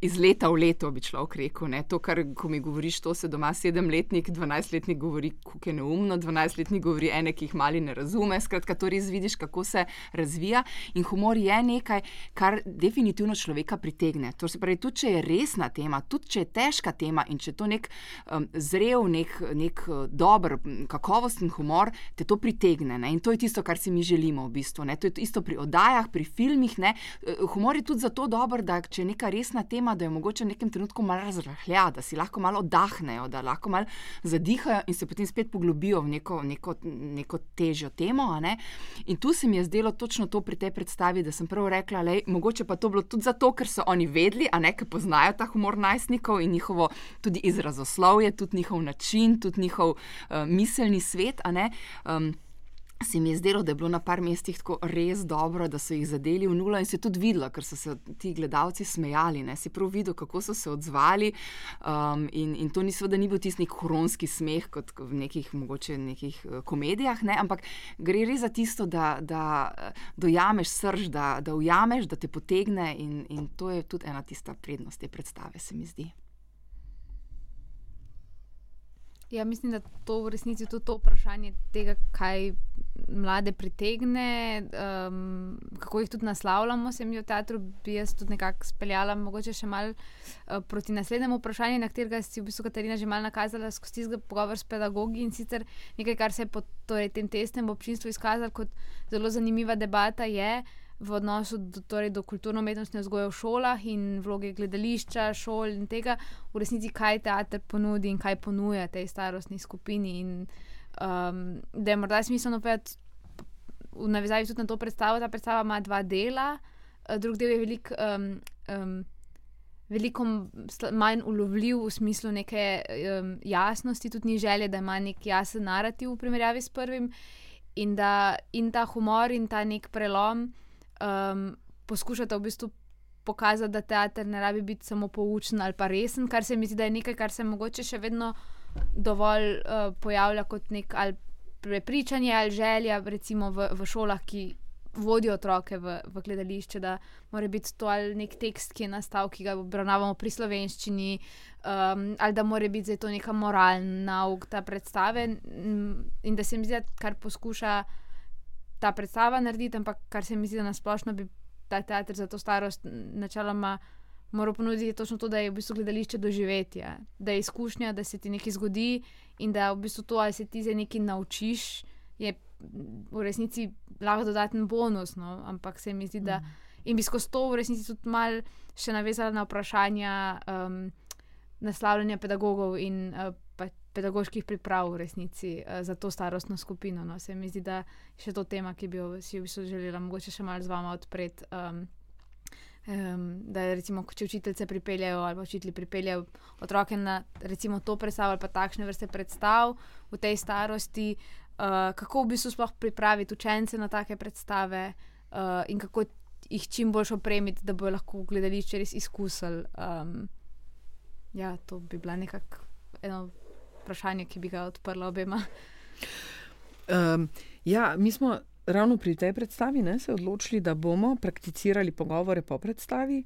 S4: iz leta v leto, bi človek rekel. Ne? To, kar mi govoriš, to se doma sedemletnik, dvanajstletnik govori, kako je neumno, dvanajstletnik govori ene, ki jih mali ne razume. Skratka, to res vidiš, kako se razvija. In humor je nekaj, kar definitivno človeka pritegne. To se pravi, tudi če je resna tema, tudi če je težka tema in če je to nek um, zrel, nek, nek uh, dober, kakovosten humor, te to pritegne. Ne? In to je tisto, kar si mi želimo v bistvu. Ne? To je isto pri oddajah, pri filmih. Ne? Uh, humor je tudi zato dober, da če je neka resna tema, da je mogoče v nekem trenutku malo razrahlja, da si lahko malo oddahnejo, da lahko malo zadihajo in se potem spet poglobijo v neko, neko, neko težjo temo. In tu se mi je zdelo točno to pri tej predstavi, da sem prvo rekla, da mogoče pa to bilo tudi zato, ker so oni vedeli, a ne, ker poznajo ta humor najstnikov in njihovo tudi izrazoslovje, tudi njihov način, tudi njihov uh, miselni svet se mi je zdelo, da je bilo na par mestih tako res dobro, da so jih zadeli v nulo in se je tudi videlo, ker so se ti gledalci smejali. Ne? Si prav videl, kako so se odzvali. Um, in, in to ni seveda ni bil tisti koronski smeh, kot v nekih mogoče nekih uh, komedijah, ne? ampak gre res za tisto, da, da dojameš srž, da, da ujameš, da te potegne in, in to je tudi ena tista prednost te predstave, se mi zdi.
S2: Ja, mislim, da to v resnici tudi to vprašanje tega, kaj mlade pritegne, um, kako jih tudi naslavljamo, se mi v teatru, bi jaz tudi nekako speljala, mogoče še mal uh, proti naslednjemu vprašanju, na katerega si v bistvu Katarina že mal nakazala skozi tistega pogovor s pedagogi in sicer nekaj, kar se je po torej, tem testnem občinstvu izkazalo kot zelo zanimiva debata, je v odnosu do, torej, do kulturno-umetnostne vzgoje v šolah in vloge gledališča, šol in tega, v resnici, kaj teater ponudi in kaj ponuja tej starostni skupini. In, um, da je morda smiselno povedati, v navezavi tudi na to predstavo, ta predstava ima dva dela, uh, drugi del je velik. Um, um, Veliko manj ulovljiv v smislu neke um, jasnosti, tudi ni želje, da ima nek jasen narativ v primerjavi s prvim, in da in ta humor in ta nek prelom um, poskušate v bistvu pokazati, da teater ne rabi biti samo poučen ali pa resen, kar se mi zdi, da je nekaj, kar se mogoče še vedno dovolj uh, pojavlja kot nek ali prepričanje ali želja, recimo v, v šolah, ki vodijo otroke v, v gledališče, da mora biti to ali nek tekst, ki je nastal, ki ga obravnavamo pri slovenščini, um, ali da mora biti to neka moralna nauk ta predstave. In da se mi zdi, kar poskuša ta predstava narediti, ampak kar se mi zdi, da nasplošno bi ta teater za to starost načeloma moral ponuditi, je točno to, da je v bistvu gledališče doživetje, da je izkušnja, da se ti nekaj zgodi in da v bistvu to, ali se ti za nekaj naučiš, je v resnici lahko dodaten bonus. No? Ampak se mi zdi, da mhm. in bi skozi to v resnici tudi mal še navezala na vprašanja um, naslavljanja pedagogov in uh, pedagoških priprav v resnici uh, za to starostno skupino. No. Se mi zdi, da je še to tema, ki bi jo si v bistvu želela mogoče še malo z vama odpreti. Um, um, da je recimo, če učiteljice pripeljajo ali učitelji pripeljajo otroke na recimo, to predstavo ali pa takšne vrste predstav v tej starosti, uh, kako v bistvu sploh pripraviti učence na take predstave uh, in kako jih čim bolj opremiti, da bodo lahko gledališče res izkusili. Um, ja, to bi bila nekako eno vprašanje, ki bi ga odprla obema.
S3: Um, ja, mi smo ravno pri tej predstavi ne, se odločili, da bomo prakticirali pogovore po predstavi,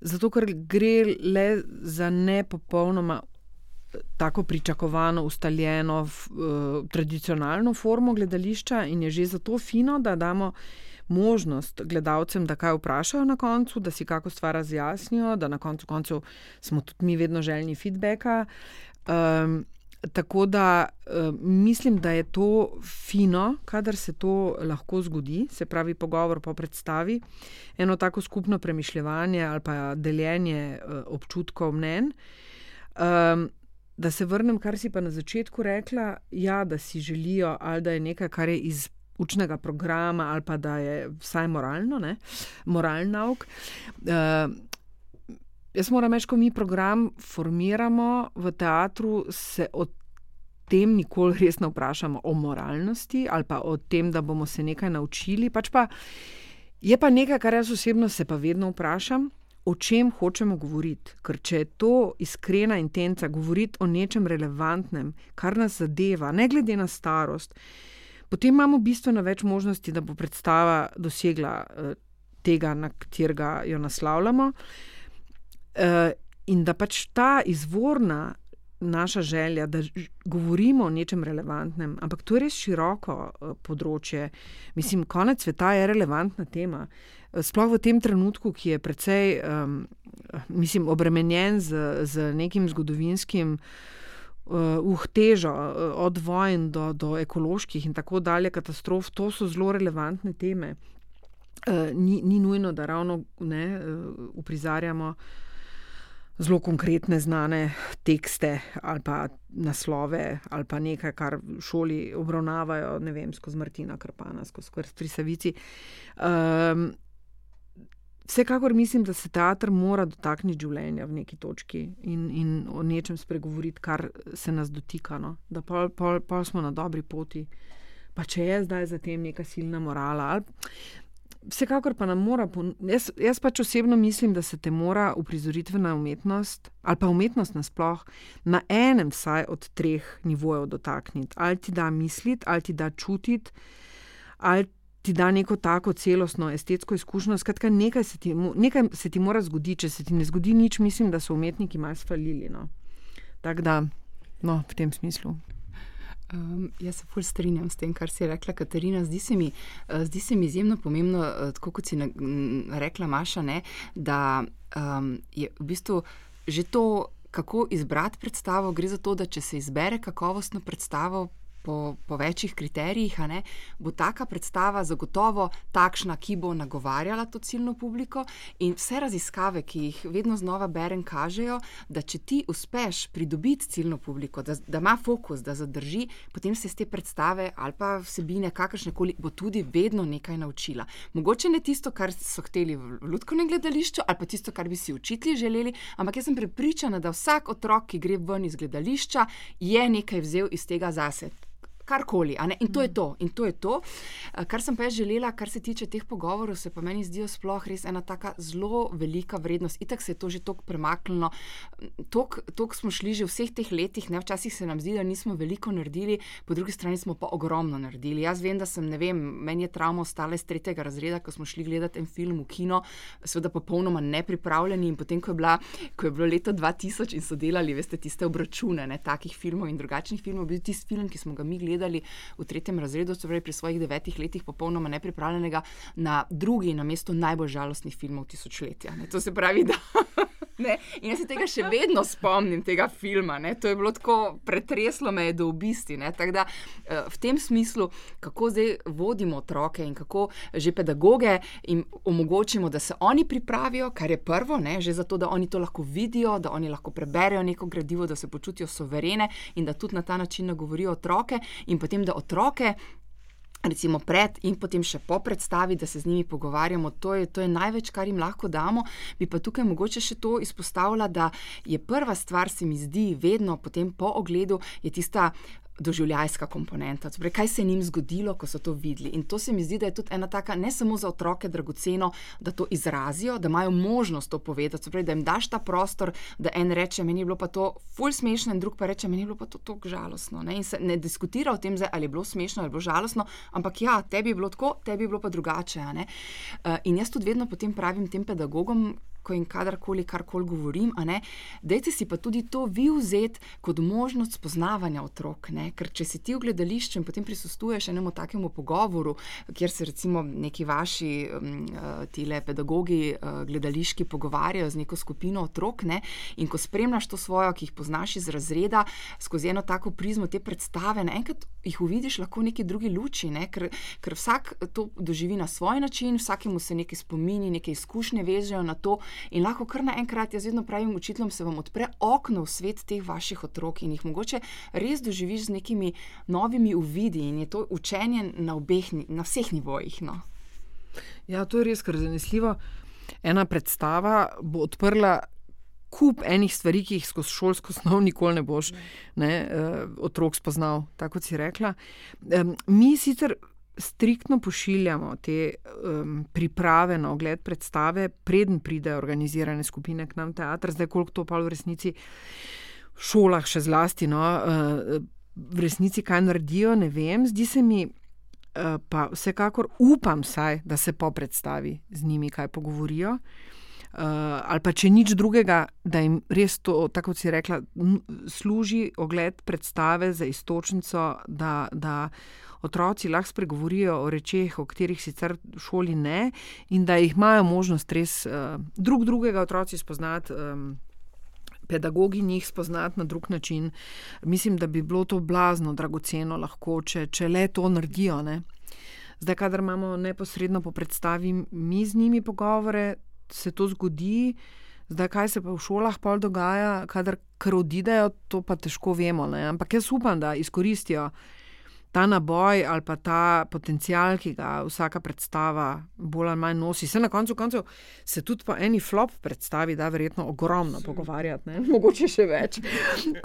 S3: zato ker gre le za ne popolnoma. Tako pričakovano, ustaljeno, uh, tradicionalno formo gledališča, in je že zato fino, da damo možnost gledalcem, da kaj vprašajo na koncu, da si kako stvar razjasnijo, da na koncu koncev smo tudi mi vedno željni feedbacka. Um, tako da uh, mislim, da je to fino, kadar se to lahko zgodi, se pravi, pogovor po predstavi, eno tako skupno premišljanje ali pa deljenje uh, občutkov mnen. Um, da se vrnem, kar si pa na začetku rekla, ja, da si želijo, ali da je nekaj, kar je iz učnega programa, ali pa da je vsaj moralno, ne, moralni nauk. Uh, Jaz moram reči, ko mi program formiramo v teatru, se o tem nikoli res ne vprašamo, o moralnosti ali pa o tem, da bomo se nekaj naučili. Pač pa je pa nekaj, kar jaz osebno se pa vedno vprašam, o čem hočemo govoriti. Ker če je to iskrena intenca, govoriti o nečem relevantnem, kar nas zadeva, ne glede na starost, potem imamo bistveno več možnosti, da bo predstava dosegla uh, tega, na katerega jo naslavljamo. Uh, in da pač ta izvorna naša želja, da govorimo o nečem relevantnem, ampak to je res široko uh, področje. Mislim, konec sveta je relevantna tema. Uh, sploh v tem trenutku, ki je precej, um, mislim, obremenjen z, z nekim zgodovinskim. Uh, uh, težo, uh, od vojn do, do ekoloških in tako dalje katastrof, to so zelo relevantne teme. Uh, ni, ni nujno, da ravno ne uh, uprizarjamo uh, zelo konkretne, znane tekste ali pa naslove, ali pa nekaj, kar v šoli obravnavajo, ne vem, skozi Martina Krpana, skozi Tri Savici. Um, vsekakor mislim, da se teater mora dotakniti življenja v neki točki in, in o nečem spregovoriti, kar se nas dotika. No? Da pa, pa, pa smo na dobri poti. Pa če je zdaj za tem neka silna morala. Ali, Vsekakor pa nam mora, jaz, jaz pač osebno mislim, da se te mora uprizoritvena umetnost ali pa umetnost nasploh na enem vsaj od treh nivojev dotakniti. Ali ti da misliti, ali ti da čutiti, ali ti da neko tako celostno estetsko izkušnjo. Skratka, nekaj se, ti, nekaj se ti mora zgoditi, če se ti ne zgodi nič, mislim, da so umetniki malo spalili. No. Tako da, no, v tem smislu.
S4: Um, jaz se fulj strinjam s tem, kar si rekla, Katarina. Zdi se mi, uh, zdi se mi izjemno pomembno, uh, tako kot si na, m, rekla Maša, ne, da um, je v bistvu že to, kako izbrati predstavo, gre za to, da če se izbere kakovostno predstavo, po, po večjih kriterijih, ne, bo taka predstava zagotovo takšna, ki bo nagovarjala to ciljno publiko. In vse raziskave, ki jih vedno znova berem, kažejo, da če ti uspeš pridobiti ciljno publiko, da, da ima fokus, da zadrži, potem se iz te predstave ali pa vsebine, kakršne koli, bo tudi vedno nekaj naučila. Mogoče ne tisto, kar so hteli v ljudskem gledališču, ali pa tisto, kar bi si učitelji želeli, ampak jaz sem prepričana, da vsak otrok, ki gre ven iz gledališča, je nekaj vzel iz tega zase karkoli. In to je to. In to je to. Eh, kar sem pa jaz želela, kar se tiče teh pogovorov, se pa meni zdijo sploh res ena tako zelo velika vrednost. Itak se je to že tako premaknilo. Tok smo šli že v vseh teh letih, ne včasih se nam zdi, da nismo veliko naredili, po drugi strani smo pa ogromno naredili. Jaz vem, da sem, ne vem, meni je travma ostala iz tretjega razreda, ko smo šli gledati en film v kino, seveda popolnoma nepripravljeni. In potem, ko je, bila, ko je bilo leto 2000 in so delali, veste, tiste obračune, ne, takih filmov in drugačnih filmov, bil tisti film, ki smo ga mi gledali gledali v tretjem razredu, torej pri svojih devetih letih, popolnoma nepripravljenega na drugi, na mestu najbolj žalostnih filmov tisočletja. Ne? To se pravi, da. Ne? In jaz se tega še vedno spomnim, tega filma. Ne? To je bilo tako pretreslo me do obisti. Da, eh, v tem smislu, kako zdaj vodimo otroke in kako že pedagoge jim omogočimo, da se oni pripravijo, kar je prvo, ne? že zato, da oni to lahko vidijo, da oni lahko preberejo neko gradivo, da se počutijo soverene in da tudi na ta način nagovorijo otroke in potem da otroke. Recimo pred in potem še po predstavi, da se z njimi pogovarjamo, to je, to je največ, kar jim lahko damo. Bi pa tukaj mogoče še to izpostavila, da je prva stvar, se mi zdi, vedno potem po ogledu, je tista doživljajska komponenta, torej kaj se je jim zgodilo, ko so to videli. In to se mi zdi, da je tudi ena taka, ne samo za otroke, dragoceno, da to izrazijo, da imajo možnost to povedati, torej, da jim daš ta prostor, da en reče, meni je bilo pa to ful smešno, in drug pa reče, meni je bilo pa to tako žalostno. Ne? In se ne diskutira o tem, zdaj, ali je bilo smešno ali bilo žalostno, ampak ja, tebi je bilo tako, tebi je bilo pa drugače. Uh, in jaz tudi vedno potem pravim tem pedagogom, lahko in kadarkoli, karkoli govorim. Dajte si pa tudi to vi vzeti kot možnost spoznavanja otrok. Ne? Ker če si ti v gledališču in potem prisustuješ enemu takemu pogovoru, kjer se recimo neki vaši um, tile pedagogi uh, gledališki pogovarjajo z neko skupino otrok ne? in ko spremljaš to svojo, ki jih poznaš iz razreda, skozi eno tako prizmo te predstave, naenkrat jih uvidiš lahko v neki drugi luči, ne? ker, ker vsak to doživi na svoj način, vsakemu se nekaj spomini, neke izkušnje vežejo na to in lahko kar naenkrat, jaz vedno pravim učiteljem, se vam odpre okno v svet teh vaših otrok in jih mogoče res doživiš z nekimi novimi uvidi in je to učenje na, obeh, na vseh nivojih. No.
S3: Ja, to je res kar zanesljivo. Ena predstava bo odprla kup enih stvari, ki jih skozi šolsko snov nikoli ne boš ne, uh, otrok spoznal, tako si rekla. Mi sicer striktno pošiljamo te um, priprave na ogled predstave, preden pridejo organizirane skupine k nam teater, zdaj koliko to pa v resnici v šolah še zlasti. No, uh, v resnici kaj naredijo, ne vem, zdi se mi. Pa vsekakor upam, saj, da se po predstavi z njimi kaj pogovorijo. Uh, uh, ali pa če nič drugega, da jim res to, tako kot si rekla, služi ogled predstave za istočnico, da, da otroci lahko spregovorijo o rečeh, o katerih sicer v šoli ne, in da jih imajo možnost res uh, drug drugega otroci spoznati. Um, Pedagogi njih spoznati na drug način, mislim, da bi bilo to blazno, dragoceno, lahko, če, če le to naredijo. Ne? Zdaj, kadar imamo neposredno po predstavi mi z njimi pogovore, se to zgodi, zdaj kaj se pa v šolah pol dogaja, kadar odidejo, to pa težko vemo. Ne? Ampak jaz upam, da izkoristijo ta naboj ali pa ta potencial, ki ga vsaka predstava bolj ali manj nosi. Se na koncu koncev se tudi po eni flop predstavi, da verjetno ogromno pogovarjati, ne? mogoče še več.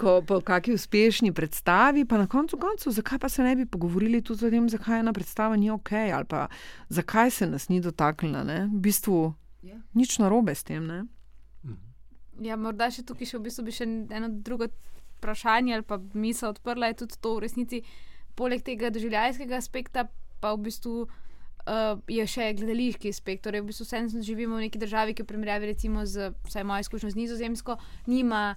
S3: Ko po kakšni uspešni predstavi, pa na koncu koncev, zakaj pa se ne bi pogovorili tudi o tem, zakaj ena predstava ni ok ali pa zakaj se nas ni dotaknila. V bistvu. Ja. Nič narobe s tem. Ne?
S2: Mhm. Ja, morda še tukaj še v bistvu bi še eno drugo vprašanje ali pa misel odprla. Je tudi to v resnici, poleg tega doživljajskega aspekta, pa v bistvu uh, je še gledališki aspekt. Torej, v bistvu vseeno živimo v neki državi, ki v primerjavi recimo z, vsaj mojo izkušnjo z Nizozemsko, nima.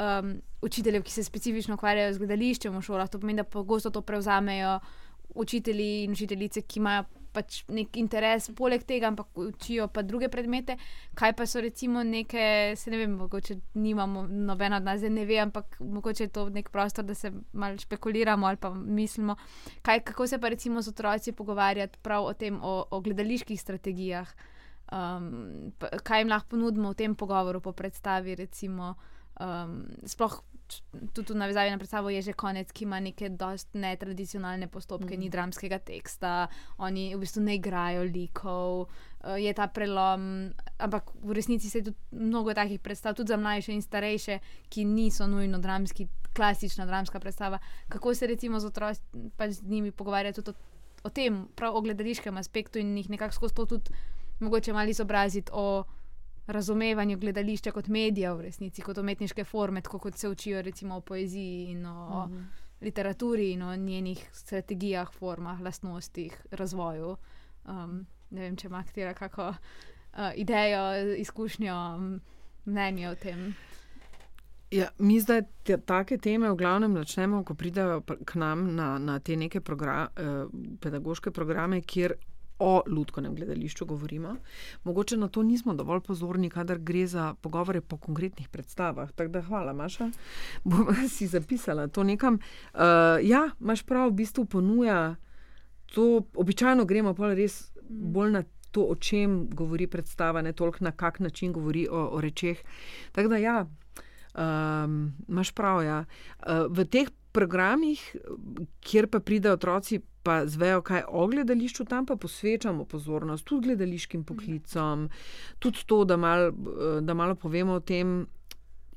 S2: Um, učiteljev, ki se specifično ukvarjajo z gledališčem v šolah, to pomeni, da pogosto to prevzamejo učitelji in učiteljice, ki imajo pač nek interes poleg tega, ampak učijo pa druge predmete. Kaj pa so recimo neke, se ne vem, mogoče nimamo nobeno od nas, ne ve, ampak mogoče je to nek prostor, da se malo špekuliramo ali pa mislimo. Kaj, kako se pa recimo z otroci pogovarjati prav o tem, o, o gledaliških strategijah, um, kaj jim lahko ponudimo v tem pogovoru po predstavi, recimo. Um, sploh tudi v navezavi na predstavo je že konec, ki ima neke dost netradicionalne postopke, mm. ni dramskega teksta, oni v bistvu ne igrajo likov, uh, je ta prelom. Ampak v resnici se je tudi mnogo takih predstav, tudi za mlajše in starejše, ki niso nujno dramski, klasična dramska predstava. Kako se recimo z otroci pač z njimi pogovarjati o, o tem, prav o gledališkem aspektu in jih nekako skozi to tudi mogoče malo izobraziti razumevanju gledališča kot medija, v resnici kot umetniške forme, tako kot se učijo recimo o poeziji in o mm -hmm. literaturi in o njenih strategijah, formah, lastnostih, razvoju. Um, ne vem, če ima katera kako uh, idejo, izkušnjo, mnenje o tem.
S3: Ja, mi zdaj te, take teme v glavnem začnemo, ko pridejo k nam na, na te neke program, eh, pedagoške programe, kjer o ljudskem gledališču govorimo. Mogoče na to nismo dovolj pozorni, kadar gre za pogovore po konkretnih predstavah. Tako da hvala, Maša, bom si zapisala to nekam. Uh, ja, imaš prav, v bistvu ponuja to, običajno gremo pa res bolj na. To, o čem govori predstava, ne toliko na kak način govori o, o rečeh. Tako da, ja, um, imaš prav. Ja. Uh, v teh programih, kjer pa pridejo otroci, pa zvejo, kaj o gledališču, tam pa posvečamo pozornost tudi gledališkim poklicom, tudi to, da, mal, da malo povemo o tem.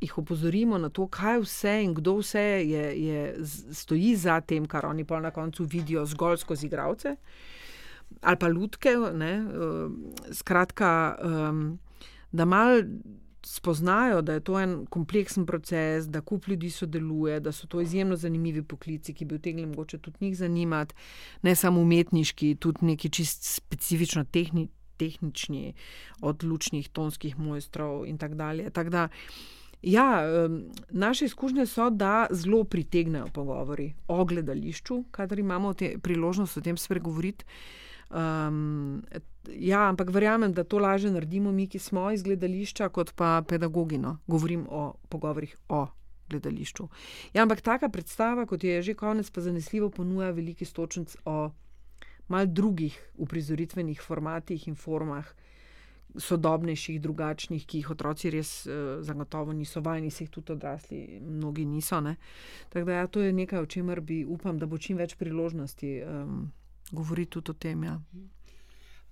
S3: Ih opozorimo na to, kaj vse in kdo vse je, je, stoji za tem, kar oni pa na koncu vidijo zgolj skozi igravce ali pa ljudke. Skratka, um, da malo spoznajo, da je to en kompleksen proces, da kup ljudi sodeluje, da so to izjemno zanimivi poklici, ki bi utegnili mogoče tudi njih zanimati, ne samo umetniški, tudi neki čist specifično tehni, tehnični, od lučnih, tonskih mojstrov in tako dalje. Tak da, ja, naše izkušnje so, da zelo pritegnejo pogovori o gledališču, kadar imamo te, priložnost o tem spregovoriti. Um, ja, ampak verjamem, da to lažje naredimo mi, ki smo iz gledališča, kot pa pedagogi. No. Govorim o pogovorih o gledališču. Ja, ampak taka predstava, kot je že konec, pa zanesljivo ponuja veliki stočnic o mal drugih uprizoritvenih formatih in formah. Sodobnejših, drugačnih, ki jih otroci res uh, zagotovo niso vajeni, se jih tudi odrasli, mnogi niso. Tako da ja, to je nekaj, o čemer bi upam, da bo čim več priložnosti um, govoriti tudi o tem. Ja.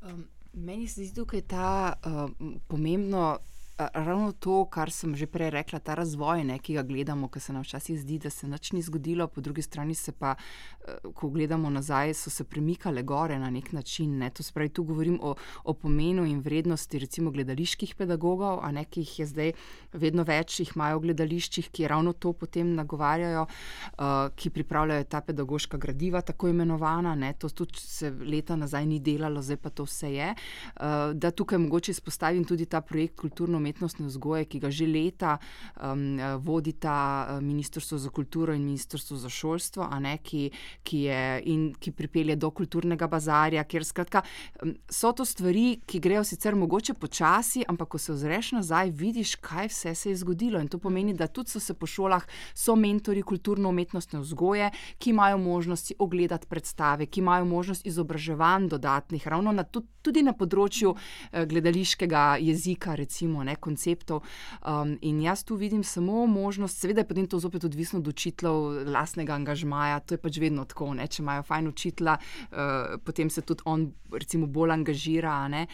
S4: Um, meni se zdi tukaj ta uh, pomembno ravno to, kar sem že prej rekla, ta razvoj, ne, ki ga gledamo, ki se nam včasih zdi, da se nič ni zgodilo, po drugi strani se pa, eh, ko gledamo nazaj, so se premikale gore na nek način. Ne. To spravi, tu govorim o, o pomenu in vrednosti recimo gledaliških pedagogov, a ne, ki jih je zdaj vedno več, jih imajo v gledališčih, ki ravno to potem nagovarjajo, uh, ki pripravljajo ta pedagoška gradiva, tako imenovana. Ne. To tudi se leta nazaj ni delalo, zdaj pa to vse je. Uh, da tukaj mogoče izpostavim tudi ta projekt kulturno umetnostne vzgoje, ki ga že leta um, vodita uh, Ministrstvo za kulturo in Ministrstvo za šolstvo, ne, ki, ki, je, ki pripelje do kulturnega bazarja. Ker, skratka, um, so to stvari, ki grejo sicer mogoče počasi, ampak ko se ozreš nazaj, vidiš, kaj vse se je zgodilo. In to pomeni, da tudi so se po šolah, so mentori kulturno-umetnostne vzgoje, ki imajo možnosti ogledati predstave, ki imajo možnost izobraževanj dodatnih, ravno na, tudi na področju uh, gledališkega jezika, recimo. Ne, konceptov. Um, in jaz tu vidim samo možnost, seveda je potem to zopet odvisno od učiteljev, lastnega angažmaja, to je pač vedno tako. Ne? Če imajo fajn učitla, uh, potem se tudi on recimo, bolj angažira. Uh,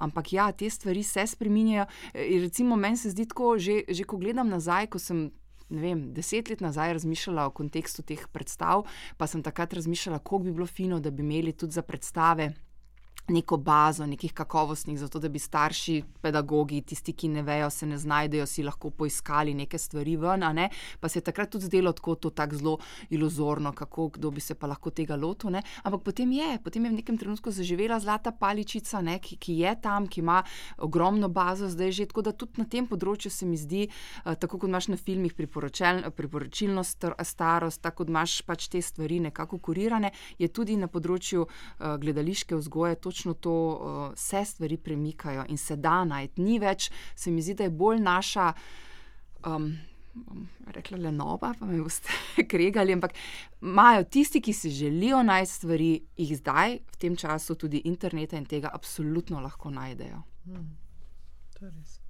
S4: ampak ja, te stvari se spremenjajo. Recimo meni se zdi tako, že, že ko gledam nazaj, ko sem. Vem, deset let nazaj razmišljala o kontekstu teh predstav, pa sem takrat razmišljala, kako bi bilo fino, da bi imeli tudi za predstave neko bazo, nekih kakovostnih, zato da bi starši, pedagogi, tisti, ki ne vejo, se ne znajdejo, si lahko poiskali neke stvari ven. Ne? Pa se je takrat tudi zdelo tako, tako zelo iluzorno, kako kdo bi se pa lahko tega lotil. Ne? Ampak potem je, potem je v nekem trenutku zaživela zlata paličica, ki, ki je tam, ki ima ogromno bazo, zdaj že tako, da tudi na tem področju se mi zdi, uh, tako kot imaš na filmih priporočilno starost, tako kot imaš pač te stvari nekako kurirane, je tudi na področju uh, gledališke vzgoje točno to, uh, se stvari premikajo in se da najti. Ni več, se mi zdi, da je bolj naša. Um, Rekla le nova, pa me boste kregali, ampak imajo tisti, ki si želijo najti stvari, jih zdaj, v tem času, tudi interneta in tega, absolutno lahko najdejo. Hmm,
S1: to je res.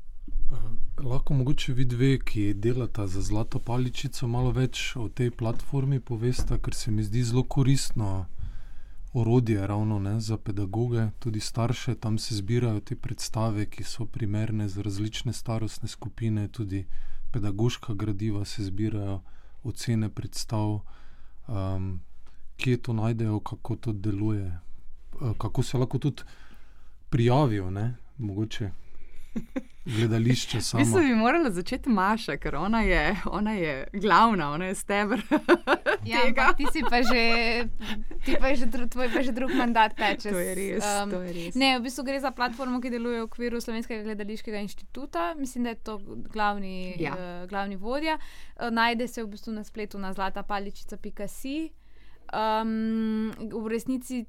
S1: Uh, lahko mogoče vi dve, ki delate za zlato paličico, malo več o tej platformi poveste, ker se mi zdi zelo koristno orodje ravno ne, za pedagoge, tudi starše. Tam se zbirajo te predstave, ki so primerne za različne starostne skupine, tudi pedagoška gradiva se zbirajo, ocene predstav, um, kje to najdejo, kako to deluje, uh, kako se lahko tudi prijavijo, ne, mogoče gledališče.
S4: Mislim, da bi morala začeti Maša, ker ona je, ona je glavna, ona je stebr.
S2: ja, ti si pa že, ti pa že, tvoj pa že drug mandat teče.
S4: To je res. Um, to je res.
S2: Ne, v bistvu gre za platformo, ki deluje v okviru Slovenskega gledališkega inštituta. Mislim, da je to glavni, ja. uh, glavni vodja. Uh, najde se v bistvu na spletu na zlatapaličica.si. Um, v resnici,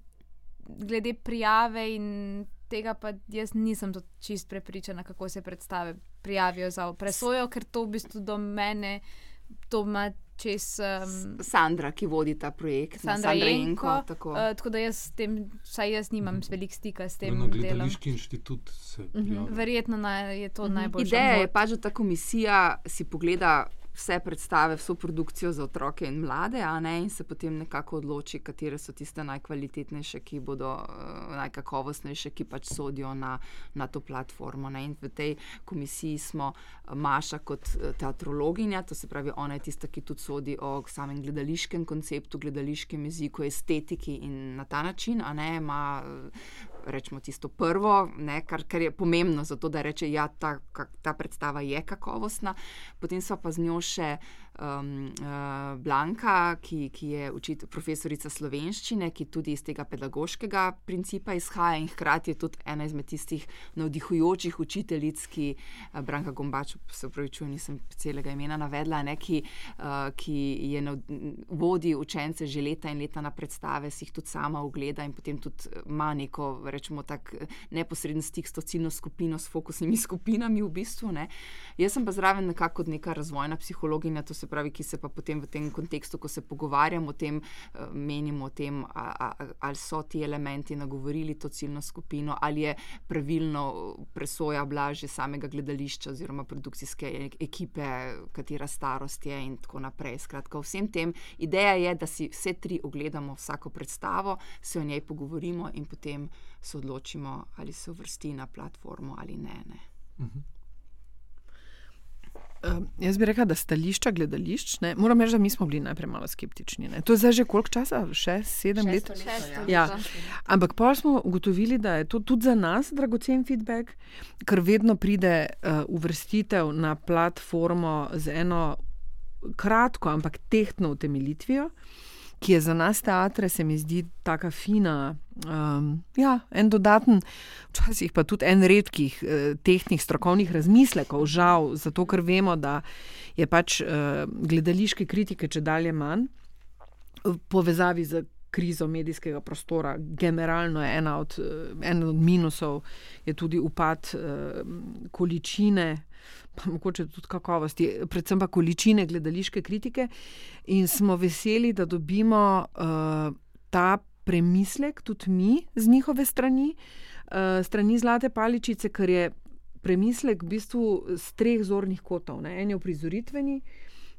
S2: glede prijave in tega pa jaz nisem čist prepričana, kako se predstave prijavijo za presojo, ker to v bistvu do mene, to ima čez. Um,
S4: Sandra, ki vodi ta projekt,
S2: Sandra, Sandra Jenko. Tako. Uh, tako da jaz s tem, vsaj jaz nimam mm. veliko stika s tem.
S1: Na gledališki inštitut se. Mm -hmm.
S2: Verjetno naj, je to mm -hmm. najbolj.
S4: Ideja je pač, da ta komisija si pogleda vse predstave, vso produkcijo za otroke in mlade, ne, in se potem nekako odloči, katere so tiste najkvalitetnejše, ki bodo uh, najkakovostnejše, ki pač sodijo na, na to platformo. Ne. In v tej komisiji smo eh, Maša kot eh, teatrologinja, to se pravi, ona je tista, ki tudi sodi o samem gledališkem konceptu, gledališkem jeziku, estetiki in na ta način, a ne ima rečemo, tisto prvo, ne, kar, kar je pomembno za to, da reče, da ja, ta, ta predstava je kakovostna. Potem so pa z njo še um, uh, Blanka, ki, ki je učit, profesorica slovenščine, ki tudi iz tega pedagoškega principa izhaja in hkrati je tudi ena izmed tistih navdihujočih učiteljic, ki uh, Branka Gombač, se upravičujem, nisem celega imena navedla, ne, ki, uh, ki je nav, vodi učence že leta in leta na predstave, si jih tudi sama ogleda in potem tudi ima neko, rečemo tako, neposreden stik s to ciljno skupino, s fokusnimi skupinami v bistvu. Ne. Jaz sem pa zraven nekako neka razvojna psihologinja, to se pravi, ki se pa potem v tem kontekstu, ko se pogovarjamo o tem, eh, menimo o tem, ali so ti elementi nagovorili to ciljno skupino, ali je pravilno presoja blaže samega gledališča oziroma produkcijske e-, ekipe, katera starost je in tako naprej. Skratka, vsem tem ideja je, da si vse tri ogledamo vsako predstavo, se o njej pogovorimo in potem se odločimo, ali se uvrsti na platformo ali ne. ne. Uh mhm.
S3: Uh, jaz bi rekel, da stališča gledališč, ne, moram reči, da mi smo bili najprej malo skeptični. Ne. To je zdaj že koliko časa, še sedem let.
S2: Šesto,
S3: ja. ja. Ampak pa smo ugotovili, da je to tudi za nas dragocen feedback, ker vedno pride uh, uvrstitev na platformo z eno kratko, ampak tehtno utemeljitvijo ki je za nas teatre, se mi zdi tako fina. Um, ja, en dodaten, včasih pa tudi en redkih eh, tehničnih strokovnih razmislekov, žal, zato ker vemo, da je pač eh, gledališke kritike če dalje manj v povezavi z. Krizo medijskega prostora, generalno je ena od, ena od minusov, je tudi upad uh, količine pa mogoče tudi kakovosti, predvsem pa količine gledališke kritike. In smo veseli, da dobimo uh, ta premislek tudi mi z njihove strani, uh, strani Zlate Paličice, ker je premislek v bistvu z treh zornih kotov. Ne? En je prizoritveni.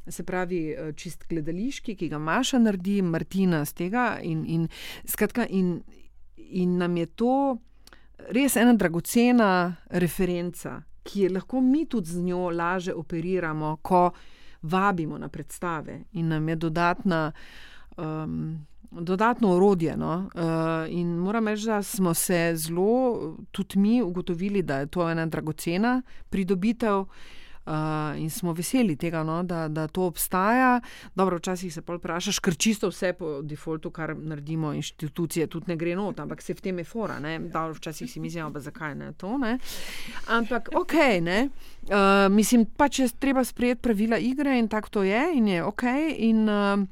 S3: Se pravi, eh, čist gledališki, ki ga Maša naredi, Martina z tega, in, in, skratka, in, in nam je to res ena dragocena referenca, ki jo lahko mi tudi z njo lažje operiramo, ko vabimo na predstave in nam je dodatna. Um, Dodatno orodje. No? Uh, in moram reči, da smo se zelo, tudi mi, ugotovili, da je to ena dragocena pridobitev. Uh, in smo veseli tega, no, da, da to obstaja. Dobro, včasih se pa vprašaš, ker čisto vse po defaultu, kar naredimo, inštitucije, tudi ne gre not, ampak se v tem je fora. Dobro, včasih si mislimo, da zakaj ne to. Ne? Ampak ok, ne. Uh, mislim, pa če treba sprejeti pravila igre in tako to je, in je ok. In, uh,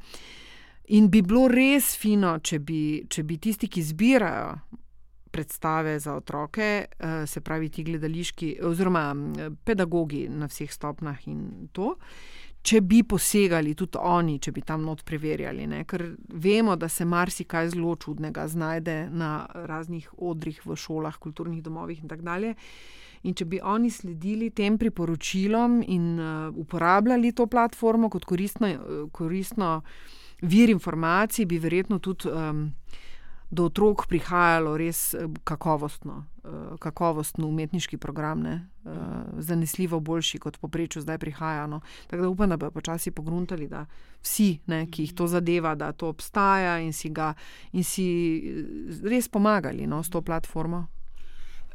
S3: in bi bilo res fino, če bi, če bi tisti, ki zbirajo predstave za otroke, eh, se pravi ti gledališki, oziroma pedagogi na vseh stopnjah in to. Če bi posegali tudi oni, če bi tam not preverjali, ne? ker vemo, da se marsikaj zelo čudnega znajde na raznih odrih v šolah, kulturnih domovih in tako dalje. In če bi oni sledili tem priporočilom in uh, uporabljali to platformo kot koristno, uh, koristno vir informacij, bi verjetno tudi um, do otrok prihajalo res eh, kakovostno, eh, kakovostno umetniški program, ne? Eh, zanesljivo boljši kot poprečju zdaj prihaja. No? Tako da upam, da bodo počasi pogruntali, da vsi, ne, ki jih to zadeva, da to obstaja in si, ga, in si res pomagali no, s to platformo.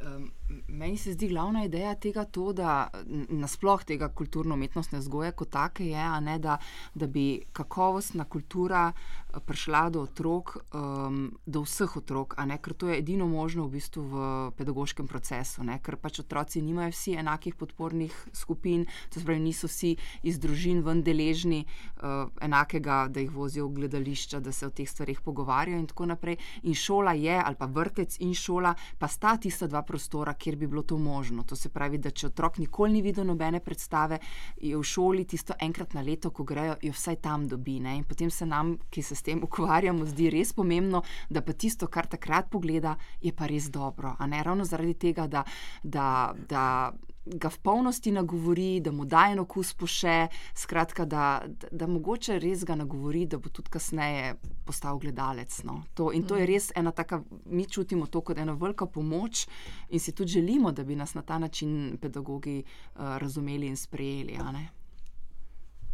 S4: Um, meni se zdi glavna ideja tega, to, da nasploh tega kulturno-umetnostne vzgoje kot take je, ne, da, da bi kakovostna kultura eh, prišla do otrok, um, do vseh otrok, ne, ker to je edino možno v bistvu v pedagoškem procesu, ne, ker pač otroci nimajo vsi enakih podpornih skupin, to se pravi, niso vsi iz družin ven deležni uh, enakega, da jih vozijo v gledališča, da se o teh stvarih pogovarjajo in tako naprej. In šola je, ali pa vrtec in šola, pa sta tista dva prostora, kjer bi bilo to možno. To se pravi, da če otrok nikoli ni videl nobene predstave, je v šoli tisto enkrat na leto, ko grejo, jo vsaj tam dobi. Ne? In potem se nam, ki se s tem ukvarjamo, zdi res pomembno, da pa tisto, kar takrat pogleda, je pa res dobro. Ravno zaradi tega, da. da, da ga v polnosti nagovori, da mu da en okus poše, skratka, da, da, da mogoče res ga nagovori, da bo tudi kasneje postal gledalec. No. To, in to je mhm. res ena taka, mi čutimo to kot ena velika pomoč in si tudi želimo, da bi nas na ta način pedagogi uh, razumeli in sprejeli.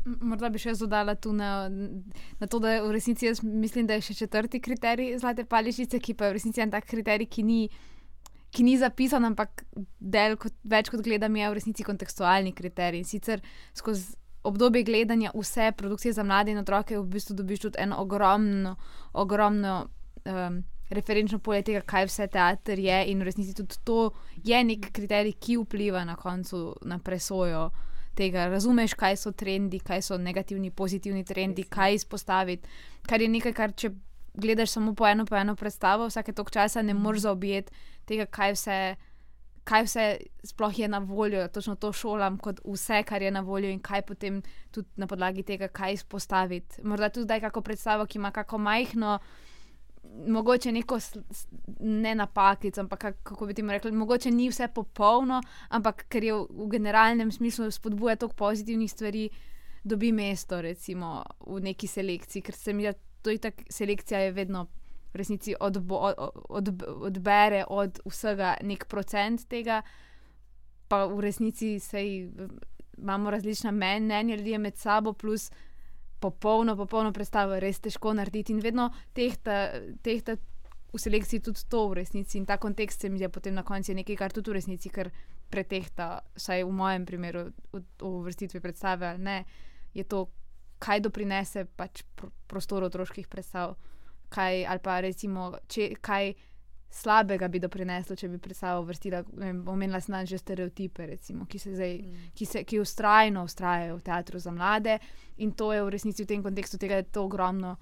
S2: Morda bi še dodala tu na, na to, da v resnici jaz mislim, da je še četrti kriterij zlate paličice, ki pa je v resnici en tak kriterij, ki ni, ki ni zapisan, ampak del kot, več kot gledam je v resnici kontekstualni kriterij. In sicer skozi obdobje gledanja vse produkcije za mlade in otroke v bistvu dobiš tudi eno ogromno, ogromno. Um, Referenčno polje tega, kaj vse teater je, in v resnici tudi to je nek kriterij, ki vpliva na koncu na presojo tega, razumeš, kaj so trendi, kaj so negativni, pozitivni trendi, kaj izpostaviti. Kar je nekaj, kar če gledaš samo po eno, po eno predstavo, vsake tok časa ne moreš zaobjeti tega, kaj vse. Kaj vse sploh je na voljo, točno to šolam, kot vse, kar je na voljo, in kaj potem tudi na podlagi tega, kaj izpostaviti. Morda tudi zdaj, kako predstavo, ki ima kako majhno, mogoče neko ne napakico, ampak kako bi ti rekli, mogoče ni vse popolno, ampak ker je v, v generalnem smislu spodbuja toliko pozitivnih stvari, dobi mesto recimo, v neki selekciji, ker se mi da, to je tako, selekcija je vedno. V resnici odbo, od, od, odbere od vsega nek procent tega, pa v resnici sej, imamo različna mnenja ljudi med sabo, plus popolno, popolno predstavo res težko narediti in vedno tehta, tehta v selekciji tudi to v resnici. In ta kontekst se mi je potem na koncu nekaj, kar tudi v resnici pretehta, vsaj v mojem primeru, v, v vrstitvi predstave. Ne, je to, kaj doprinese pač prostoru otroških predstav, kaj, ali pa recimo, če, kaj slabega bi doprineslo, če bi predstavo vrstila. Omenila sem že stereotipe, recimo, ki, se zdaj, mm. ki, se, ki ustrajno ustrajajo v teatru za mlade. In to je v resnici v tem kontekstu tega, da je to ogromno,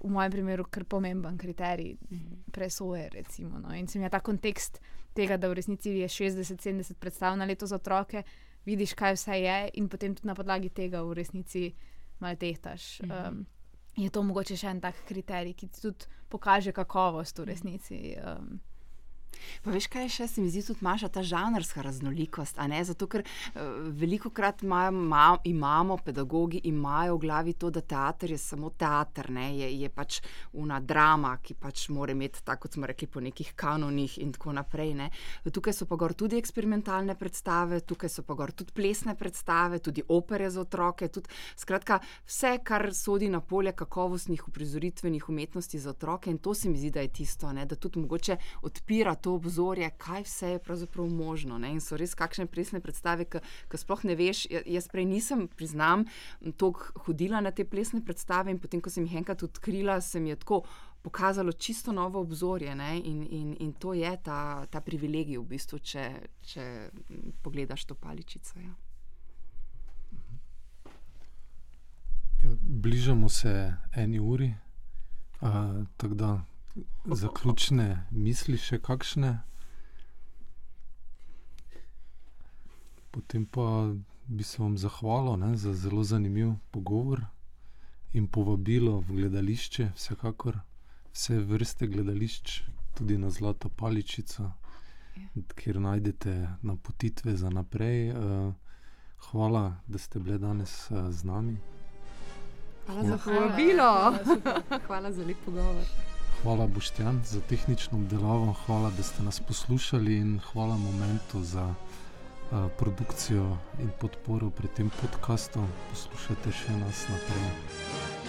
S2: v mojem primeru, kar pomemben kriterij mm. presoje. Recimo, no. In se mi je ta kontekst tega, da v resnici je 60-70 predstav na leto za otroke, vidiš, kaj vse je, in potem tudi na podlagi tega v resnici malo tehtaš. Mm. Um, je to mogoče še en tak kriterij, ki tudi pokaže kakovost v resnici. Um,
S4: Pa veš, kaj še se mi zdi, tudi imaš ta žanrska raznolikost. Zato, ker uh, veliko krat ima, imamo, pedagogi imajo v glavi to, da teater je samo teater, ne? je, je pač una drama, ki pač mora imeti, tako kot smo rekli, po nekih kanonih in tako naprej. Ne? Tukaj so pa gor tudi eksperimentalne predstave, tukaj so pa gor tudi plesne predstave, tudi opere za otroke. Tudi, skratka, vse, kar sodi na polje kakovostnih uprizoritvenih umetnosti za otroke in to se mi zdi, da je tisto, ne? da tudi mogoče odpira to obzorje, kaj vse je pravzaprav možno. Ne? In so res kakšne plesne predstave, ki sploh ne veš. Ja, jaz prej nisem, priznam, toliko hodila na te plesne predstave in potem, ko sem jih enkrat odkrila, se mi je tako. Pokazalo čisto novo obzorje, in, in, in to je ta, ta privilegij, v bistvu, če, če pogledaš to paličico. Ja.
S1: Ja, bližamo se eni uri, uh, tako da zaključne misli, še kakšne. Potem pa bi se vam zahvalil ne, za zelo zanimiv pogovor in povabilo v gledališče, vsekakor vse vrste gledališč, tudi na Zlato paličico, ja. kjer najdete napotitve za naprej. Eh, hvala, da ste bili danes eh, z nami.
S3: Hvala za povabilo. Hvala za lep pogovor.
S1: Hvala, Boštjan, za tehnično obdelavo, hvala, da ste nas poslušali in hvala Momentu za uh, produkcijo in podporo pri tem podkastu. Poslušajte še nas naprej.